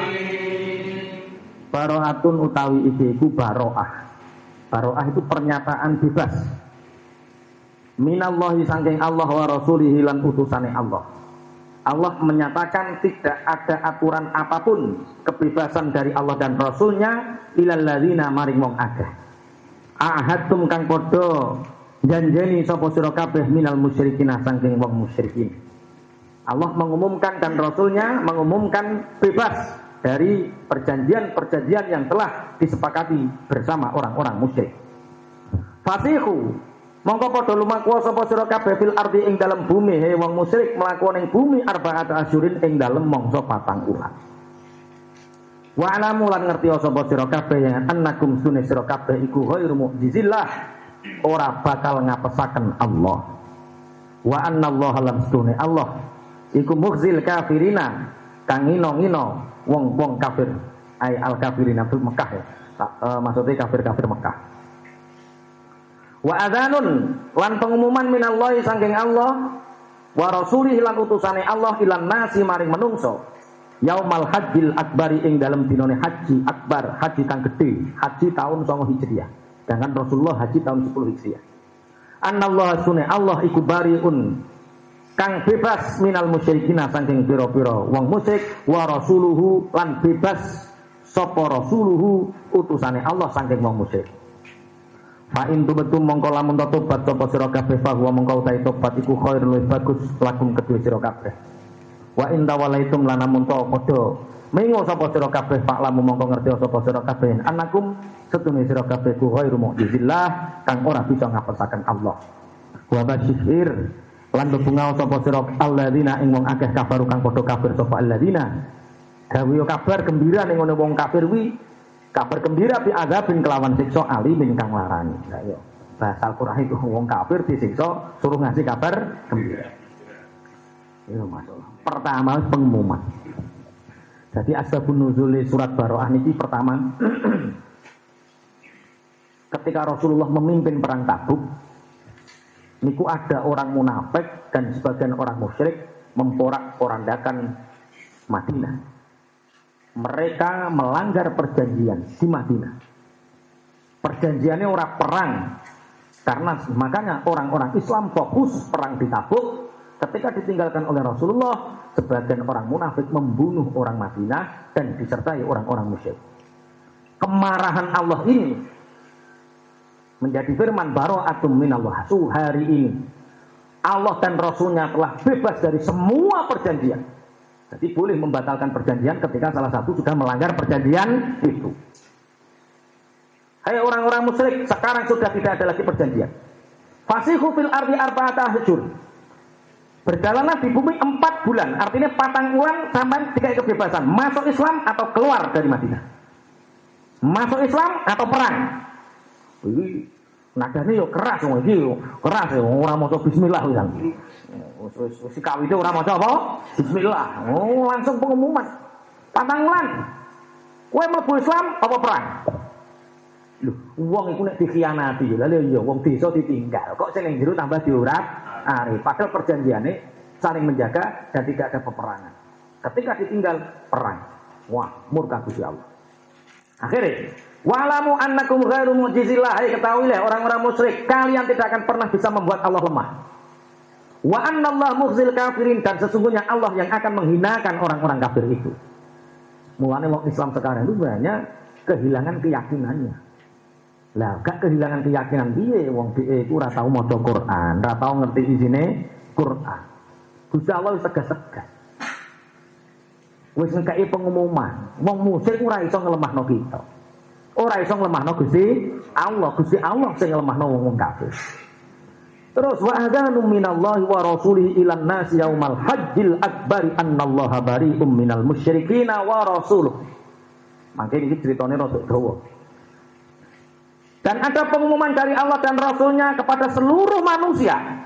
Baro'atun utawi iki iku baro'ah. Baro'ah itu pernyataan bebas. Minallahi sangking Allah wa rasulihi lan utusane Allah. Allah menyatakan tidak ada aturan apa pun kebebasan dari Allah dan Rasulnya ilal ladzina maring wong akeh. Ahadtum kang padha janjeni sapa sira kabeh minal musyrikin sangking wong musyrikin. Allah mengumumkan dan Rasulnya mengumumkan bebas dari perjanjian-perjanjian yang telah disepakati bersama orang-orang musyrik. Fasihu mongko padha lumaku sapa sira kabeh fil ardi ing dalem bumi he wong musyrik mlaku ning bumi arba'at asyurin ing dalem mangsa patang wulan. Wa alamu lan ngerti sapa sira kabeh yang annakum sunne sira kabeh iku ghairu mu'jizillah ora bakal ngapesaken Allah. Wa anna Allah lan sunne Allah iku mukhzil kafirina kang ngino-ngino wong-wong kafir ay al kafirina fil Mekah ya. Eh, maksudnya kafir-kafir Mekah. Wa adzanun lan pengumuman minallahi saking Allah wa rasulih lan utusane Allah ilan nasi maring menungso. Yaumal hajjil akbari ing dalam dinone haji akbar, haji kang gede, haji tahun 9 Hijriah. Sedangkan Rasulullah haji tahun 10 Hijriah. Anallah sunne Allah iku bariun kang bebas minal musyrikina saking pira-pira wong musyrik wa rasuluhu lan bebas sapa rasuluhu utusane Allah saking wong musyrik. Fa in tubetum mongko lamun tobat sapa sira kabeh fa huwa mongko utahe tobat iku khair luwih bagus lakum kedue sira kabeh. Wa in tawalaitum lanamun to padha mengo sapa sira kabeh pak lamun mongko ngerti sapa sira kabeh anakum setune sira kabeh ku khairu mu'jizillah kang ora bisa ngapesaken Allah. Wa basyir lan bebungau sapa sira? Alladzina ing wong akeh kafaru kang padha kafir sapa alladzina? Gawe kabar gembira ning ngono wong kafir wi kabar gembira bi azabin kelawan siksa ali kang larani. Lah yo bahasa Al-Qur'an itu wong kafir disiksa suruh ngasih kabar gembira. Masalah pertama pengumuman. Jadi asbabun nuzul surat Baroah niki pertama. Ketika Rasulullah memimpin perang Tabuk niku ada orang munafik dan sebagian orang musyrik memporak-porandakan Madinah. Mereka melanggar perjanjian di Madinah. Perjanjiannya orang perang. Karena makanya orang-orang Islam fokus perang di Tabuk. Ketika ditinggalkan oleh Rasulullah, sebagian orang munafik membunuh orang Madinah dan disertai orang-orang musyrik. Kemarahan Allah ini menjadi firman baro'atum minallah su hari ini Allah dan Rasulnya telah bebas dari semua perjanjian jadi boleh membatalkan perjanjian ketika salah satu sudah melanggar perjanjian itu Hai orang-orang musyrik sekarang sudah tidak ada lagi perjanjian fasihu fil ardi arba'ata hujur Berjalanlah di bumi empat bulan, artinya patang bulan sampai tiga kebebasan. Masuk Islam atau keluar dari Madinah. Masuk Islam atau perang. Iki nadane yo keras wong iki yo keras yo ora maca bismillah wisan. Wis wis kawite ora maca apa? Bismillah. Oh, langsung pengumuman. Pantanglan. Kowe mlebu Islam apa perang? Lho, wong iku nek dikhianati yo lha yo wong desa ditinggal. Kok sing jero tambah diurat are. Padahal perjanjiane saling menjaga dan tidak ada peperangan. Ketika ditinggal perang. Wah, murka Gusti Allah. Akhirnya Walamu annakum ghairu mu'jizillah. Hai ketahuilah orang-orang musyrik, kalian tidak akan pernah bisa membuat Allah lemah. Wa annallahu mukhzil kafirin dan sesungguhnya Allah yang akan menghinakan orang-orang kafir itu. Mulanya wong Islam sekarang itu banyak kehilangan keyakinannya. Lah, gak kehilangan keyakinan dia wong piye iku ora tau maca Quran, ora tau ngerti isine Quran. Gusti Allah wis tegas-tegas. Wis ngekeki pengumuman, wong musyrik ora iso ngelemahno kita. Ora iso nglemahno Gusti Allah, Gusti Allah sing nglemahno wong kafir. Terus wa adzanu minallahi wa rasulih ilan nasi yaumal hajjil akbari annallaha bari'um minal musyrikina wa rasuluh. Mangke ini ceritanya rada dawa. Dan ada pengumuman dari Allah dan Rasulnya kepada seluruh manusia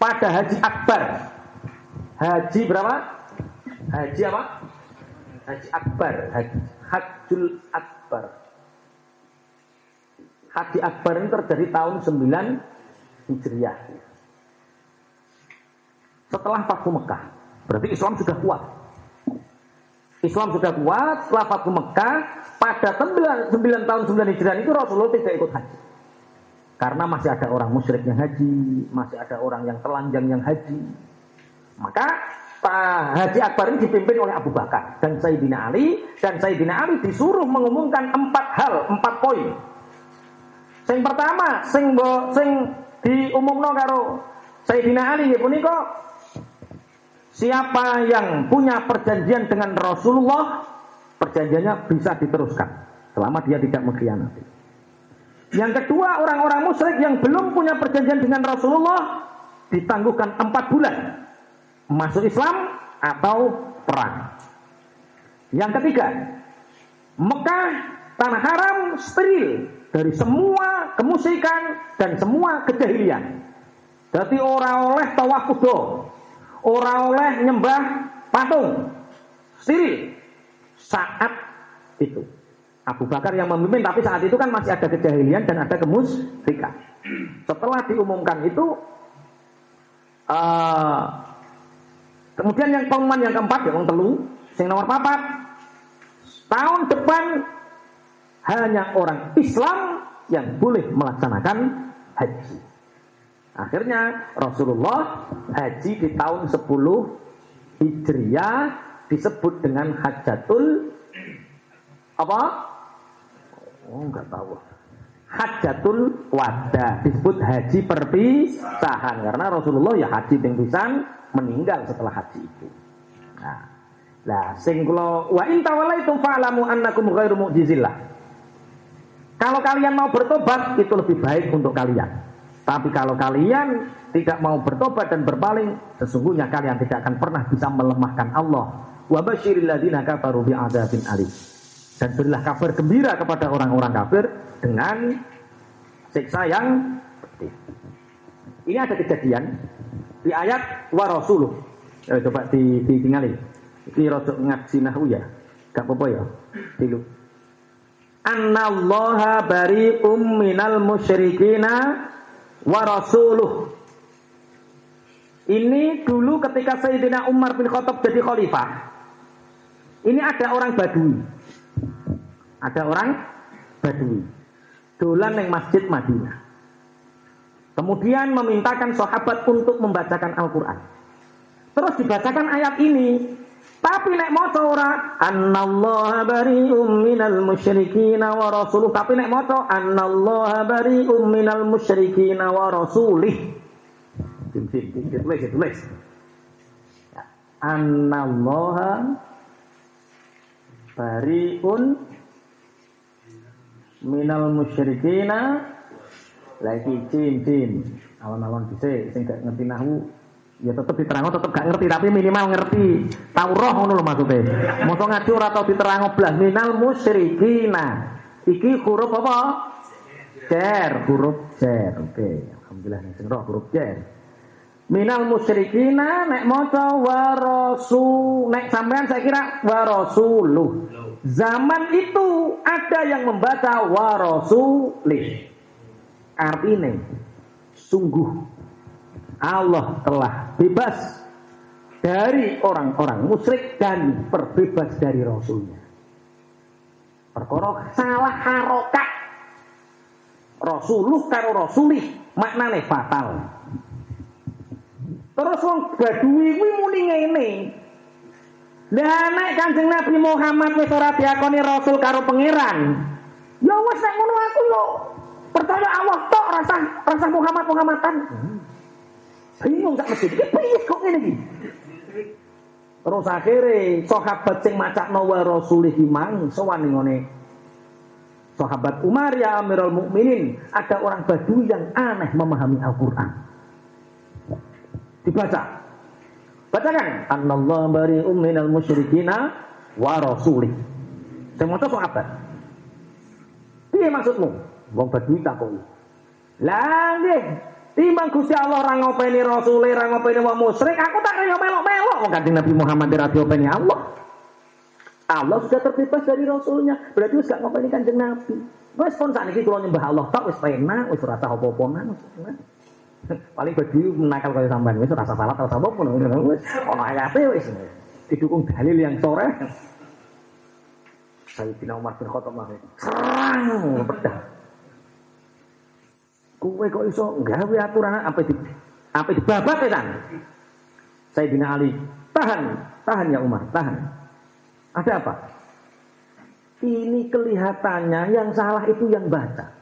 pada haji akbar. Haji berapa? Haji apa? Haji akbar. Haji, hajjul akbar Akbar. Haji Akbar ini terjadi tahun 9 Hijriah. Setelah Fathu Mekah. Berarti Islam sudah kuat. Islam sudah kuat setelah Fathu Mekah pada 9, 9 tahun 9 Hijriah itu Rasulullah tidak ikut haji. Karena masih ada orang musyrik yang haji, masih ada orang yang telanjang yang haji. Maka Haji Akbar ini dipimpin oleh Abu Bakar dan Sayyidina Ali dan Sayyidina Ali disuruh mengumumkan empat hal, empat poin. Yang pertama, sing bo, sing diumumno karo Sayyidina Ali ya punika siapa yang punya perjanjian dengan Rasulullah, perjanjiannya bisa diteruskan selama dia tidak mengkhianati. Yang kedua, orang-orang musyrik yang belum punya perjanjian dengan Rasulullah ditangguhkan empat bulan masuk Islam atau perang. Yang ketiga, Mekah tanah haram steril dari semua kemusikan dan semua kejahilian. Jadi orang oleh tawaf kudo, orang oleh nyembah patung, steril saat itu. Abu Bakar yang memimpin, tapi saat itu kan masih ada kejahilian dan ada kemusikan. Setelah diumumkan itu, uh, Kemudian yang pengumuman yang keempat ya wong telu, sing nomor papat. Tahun depan hanya orang Islam yang boleh melaksanakan haji. Akhirnya Rasulullah haji di tahun 10 Hijriah disebut dengan Hajatul apa? Oh, enggak tahu. Hajatul wada disebut haji perpisahan karena Rasulullah ya haji pingpisan meninggal setelah haji itu. Nah, lah sing kula wa in tawallaitum fa'lamu annakum ghairu mu'jizillah. Kalau kalian mau bertobat itu lebih baik untuk kalian. Tapi kalau kalian tidak mau bertobat dan berpaling, sesungguhnya kalian tidak akan pernah bisa melemahkan Allah. Wa basyiril ladzina kafaru bi'adzabin alim. Dan berilah kabar gembira kepada orang-orang kafir dengan siksa yang. Ini ada kejadian di ayat wa rasuluh. Ya, coba di, ditinggali. Ini rodok ngaji nahu ya. Gak apa-apa ya. Dulu. Annallaha bari'um minal musyrikina wa rasuluh. Ini dulu ketika Sayyidina Umar bin Khattab jadi khalifah. Ini ada orang Badui. Ada orang Badui. Dolan yang masjid Madinah. Kemudian memintakan sahabat untuk membacakan Al-Quran. Terus dibacakan ayat ini. Tapi nek maca ora annallaha bari'um minal musyrikin wa rasuluh. Tapi nek maca annallaha bari'um minal musyrikin wa rasulih. Ditulis ditulis. Annallaha bari'un minal musyrikina lagi cim cim alon-alon bisa sing gak ngerti nahu ya tetep diterang tetep gak ngerti tapi minimal ngerti. Tahu roh ngono lho maksudnya mosok ngaji ora tau diterang blas. Minal musyrikina. Iki huruf apa? Cer huruf cer oke alhamdulillah nek sing huruf cer minal musyrikina nek maca wa rasul nek sampean saya kira wa rasuluh zaman itu ada yang membaca wa rasulih. Artinya sungguh Allah telah bebas dari orang-orang musyrik dan berbebas dari rasulnya. Perkara salah harokat. Rasuluh karo rasulih maknane fatal. Terus wong badui kuwi muni ngene lah nek Kanjeng Nabi Muhammad wis ora diakoni rasul karo pangeran. Ya wis nek ngono aku yo percaya Allah tok rasa rasa Muhammad Muhammadan bingung gak mesti. Piye kok ngene iki? Terus akhirnya sahabat sing macakno wa rasulih mang sowan ngene. Sahabat Umar ya Amirul Mukminin ada orang Badui yang aneh memahami Al-Qur'an. Dibaca bacakan. Anallahu bari'um minal musyrikina wa rasulih. Sing maca sahabat piye maksudmu? Wong Badui takoki lah nggih. Timbang Gusti Allah ora ngopeni Rasul, ora ngopeni wong musyrik, aku tak kaya melok-melok. Wong Nabi Muhammad ora diopeni Allah. Allah sudah terbebas dari Rasulnya, berarti wis gak ngopeni Kanjeng Nabi. Wis pun sakniki kula nyembah Allah tok wis penak, wis apa-apa Paling bagi menakal kaya sampean wis ora salat ora apa pun wis ono ayate wis. Didukung dalil yang sore. Sayyidina Umar bin Khattab mah. Serang pedang. Kowe kok iso gawe aturan apa di apa dibabat kan? Sayyidina Ali, tahan, tahan ya Umar, tahan. Ada apa? Ini kelihatannya yang salah itu yang baca.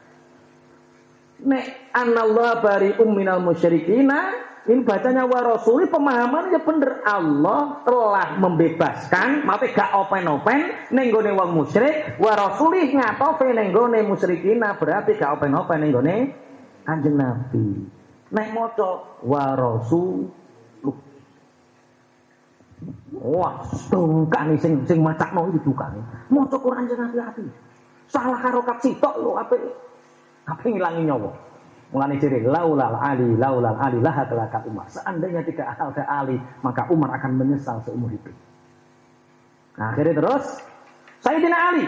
Nek anallah bari minal musyrikina, ini bacanya wa rasuli pemahamannya bener Allah telah membebaskan, maksudnya gak open-open nenggone wong musyrik, wa rasuli ngatofe nenggone musyrikina berarti gak open-open nenggone Kanjeng Nabi. Nek maca wa rasul Wah, dongkane sing sing macakno iki dukane. Maca Quran jeneng hati-hati. Salah harokat sitok lho ape ape ngilangi nyawa. Mulane ciri laulal ali laulal ali lah kelaka Umar. Seandainya tidak ada Ali, maka Umar akan menyesal seumur hidup. Nah, akhirnya terus Sayyidina Ali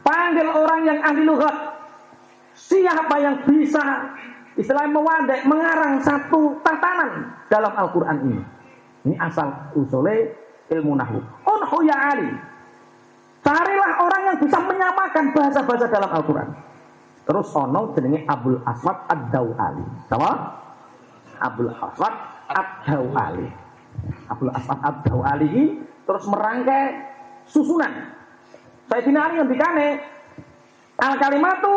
panggil orang yang ahli lughat Siapa yang bisa istilahnya mewandai, mengarang satu tatanan dalam Al-Quran ini? Ini asal usulnya ilmu nahu. Unhu ya Ali. Carilah orang yang bisa menyamakan bahasa-bahasa dalam Al-Quran. Terus ono jenenge Abdul Aswad Ad-Dawali. Sama? Abdul Aswad Ad-Dawali. Abdul Aswad Ad-Dawali terus merangkai susunan Sayyidina Ali ngendikane al kalimatu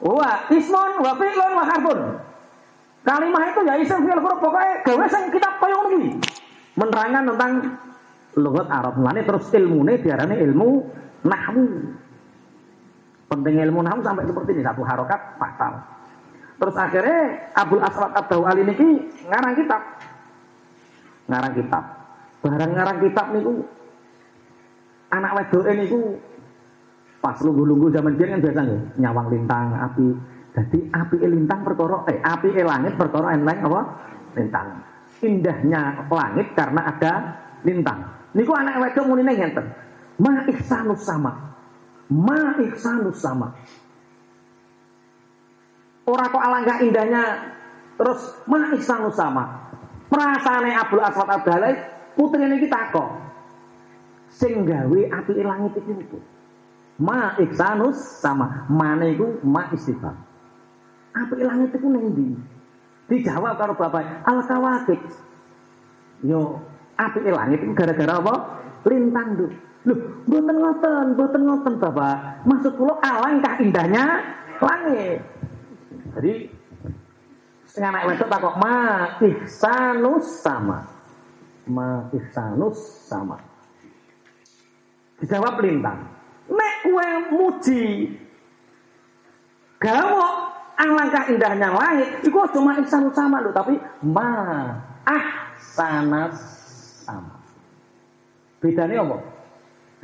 wa ismun wa fi'lun wa harfun. Kalimah itu ya isim fi'il huruf pokoknya gawe sing kitab koyo ngono. Menerangkan tentang lugat Arab. Mulane terus ilmune diarani ilmu nahwu. Penting ilmu nahwu sampai seperti ini satu harokat fatal. Terus akhirnya Abdul Aswad Abdul Ali niki ngarang kitab. Ngarang kitab. Barang ngarang kitab niku anak wedoke niku pas lunggu-lunggu zaman biyen kan biasa nyawang lintang api jadi api lintang perkara eh api langit perkara eneng apa? Lintang. Indahnya langit karena ada lintang. Niku anak wedok munine ngenten. Ma ihsanus sama. Ma ihsanus sama. Orang kok alangkah indahnya terus ma ihsanus sama. Perasane Abdul Aswad Abdallah putri ini kita kok. Sing gawe api langit itu. Ma ihsanus sama. Mana itu ma istifham. Apa langit itu neng di? Dijawab karo bapak, al kawakib. Yo, api langit itu gara-gara apa? Lintang tuh. Loh, boten ngoten, boten ngoten bapak. Maksud kula alangkah indahnya langit. Jadi setengah anak wedok takok ma ihsanus sama. Ma ihsanus sama. Dijawab lintang. Nek kue muji gawok alangkah indahnya langit itu cuma ihsan sama loh tapi ma ahsanas sama bedanya apa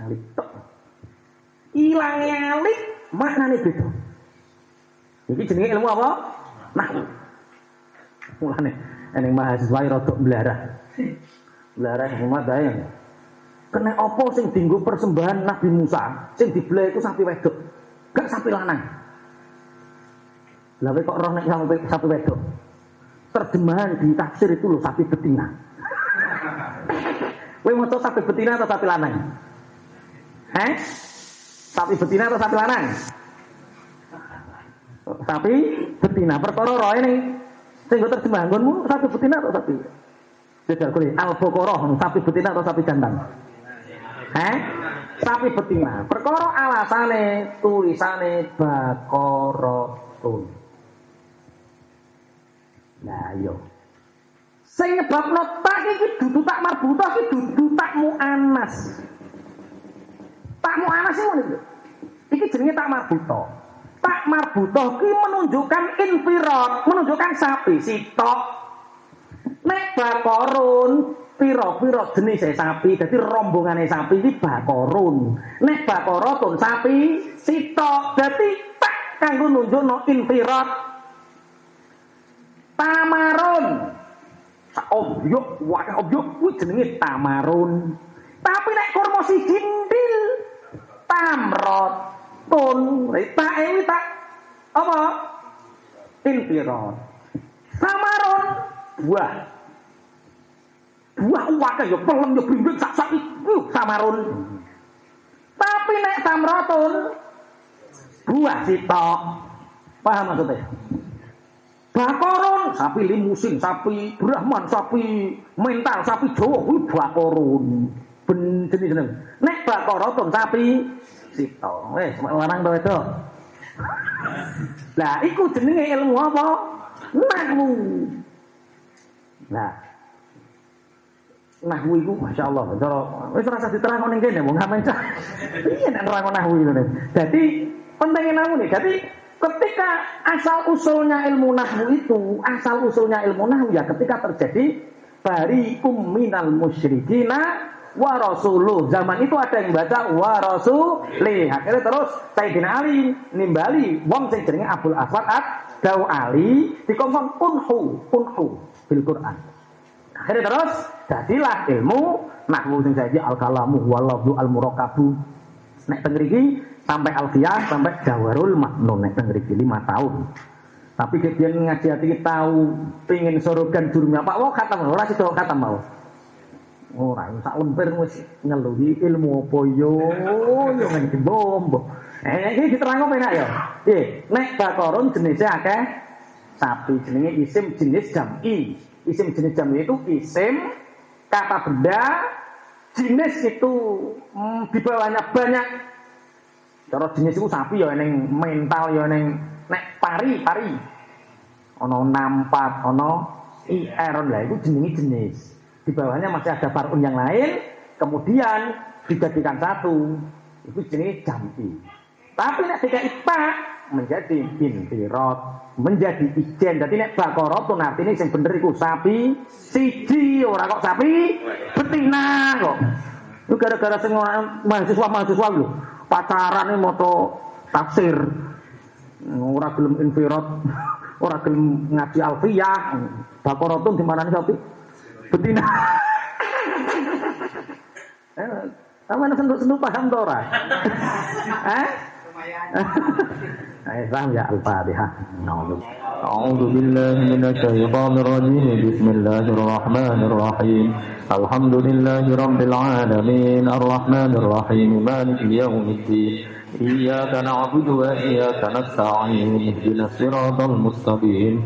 alik tok. Ilang alik maknanya beda. Ini jenenge ilmu apa? Nah mulane ini mahasiswa rodok belarah belarah umat daya kena apa sing dinggo persembahan Nabi Musa? Sing dibelah itu sapi wedok. Gak sapi lanang. Lah kok roh nek sapi, sapi wedok. Terjemahan di tafsir itu loh sapi betina. Kowe maca sapi betina atau sapi lanang? Eh? Sapi betina atau sapi lanang? Sapi betina. Perkara roh ini sing terjemahan nggonmu sapi betina atau sapi? Jajal kuwi al-baqarah sapi betina atau sapi jantan? Eh? Sapi betina. Perkara alasane tulisane baqaratun. Nah, yo. Sing nyebabno tak iki dudu tak marbuta iki dudu tak muannas. Tak muannas iki ngono iki. jenenge tak marbuta. Tak marbuta ki menunjukkan infirad, menunjukkan sapi sitok. Nek bakorun pira-pira jenis sapi, dadi rombongane sapi iki bakorun. Nek bakorotun sapi sitok, dadi tak kanggo nunjukno infirad tamarun obyok wadah obyok kuwi jenenge tamarun tapi nek kurma siji ndil tamrot tun tak ini tak. Apa? Intirot tamarun buah. Buah wakah ya pelem ya blimbing sak sak iku tamarun tapi nek tamrotun buah sitok. Paham maksudnya? Bakoron, sapi limusin, sapi Brahman, sapi mental, sapi Jawa kuwi bakoron. Ben jenis jeneng. Nek bakoroton sapi sito. Wes lanang to itu. Lah iku jenenge ilmu apa? Nahwu. Nah. Nahwu iku masyaallah cara wis rasa diterangno ning kene wong ngamen. Iya nek nerangno nahwu itu. Jadi pentingnya nahwu nih. Jadi Ketika asal usulnya ilmu nahwu itu, asal usulnya ilmu nahwu ya ketika terjadi bari minal musyrikina wa rasuluh. Zaman itu ada yang baca wa rasulih. Akhirnya terus Sayyidina Ali nimbali wong sing jenenge Abdul Aswad ad Dau Ali dikongkong unhu, unhu bil Quran. Akhirnya terus jadilah ilmu nahwu sing jadi al kalamu wal al murakabu. Nek teng sampai alfiah sampai jawarul maknun nek teng 5 tahun. Tapi kemudian ngaji hati tahu pingin sorogan durungnya Pak Wah kata ora sida kata mau. Ora sak lemper wis ngeluhi ilmu apa yo yo ngene bombo. Eh iki diterangno penak ya. Eh nek bakoron jenisnya akeh sapi jenenge isim jenis jam'i. Isim jenis jam'i itu isim kata benda jenis itu hmm, di bawahnya banyak Cara jenis iku sapi ya ning mental ya ning nek pari, pari. Ana nampat, ana IR lah itu jenis jenis. Di bawahnya masih ada farun yang lain, kemudian dijadikan satu. Itu jenis jampi. Tapi nek tiga ipa menjadi bintirot, menjadi ijen. Jadi nek bakorot tuh artinya yang bener sapi siji orang kok sapi betina kok. Itu gara-gara sing mahasiswa-mahasiswa lho pacaran ini moto tafsir ora gelem infirot ora gelem ngaji alfiyah bakorotun di mana nih sapi betina eh sama sendu-sendu paham tuh ora eh Eh, ya Al-Fatihah. A'udzu billahi minasy syaithanir rajim. Bismillahir rahmanir rahim. Alhamdulillahi rabbil alamin. Arrahmanir rahim. Maliki yaumiddin. إياك نعبد وإياك نستعين اهدنا الصراط المستقيم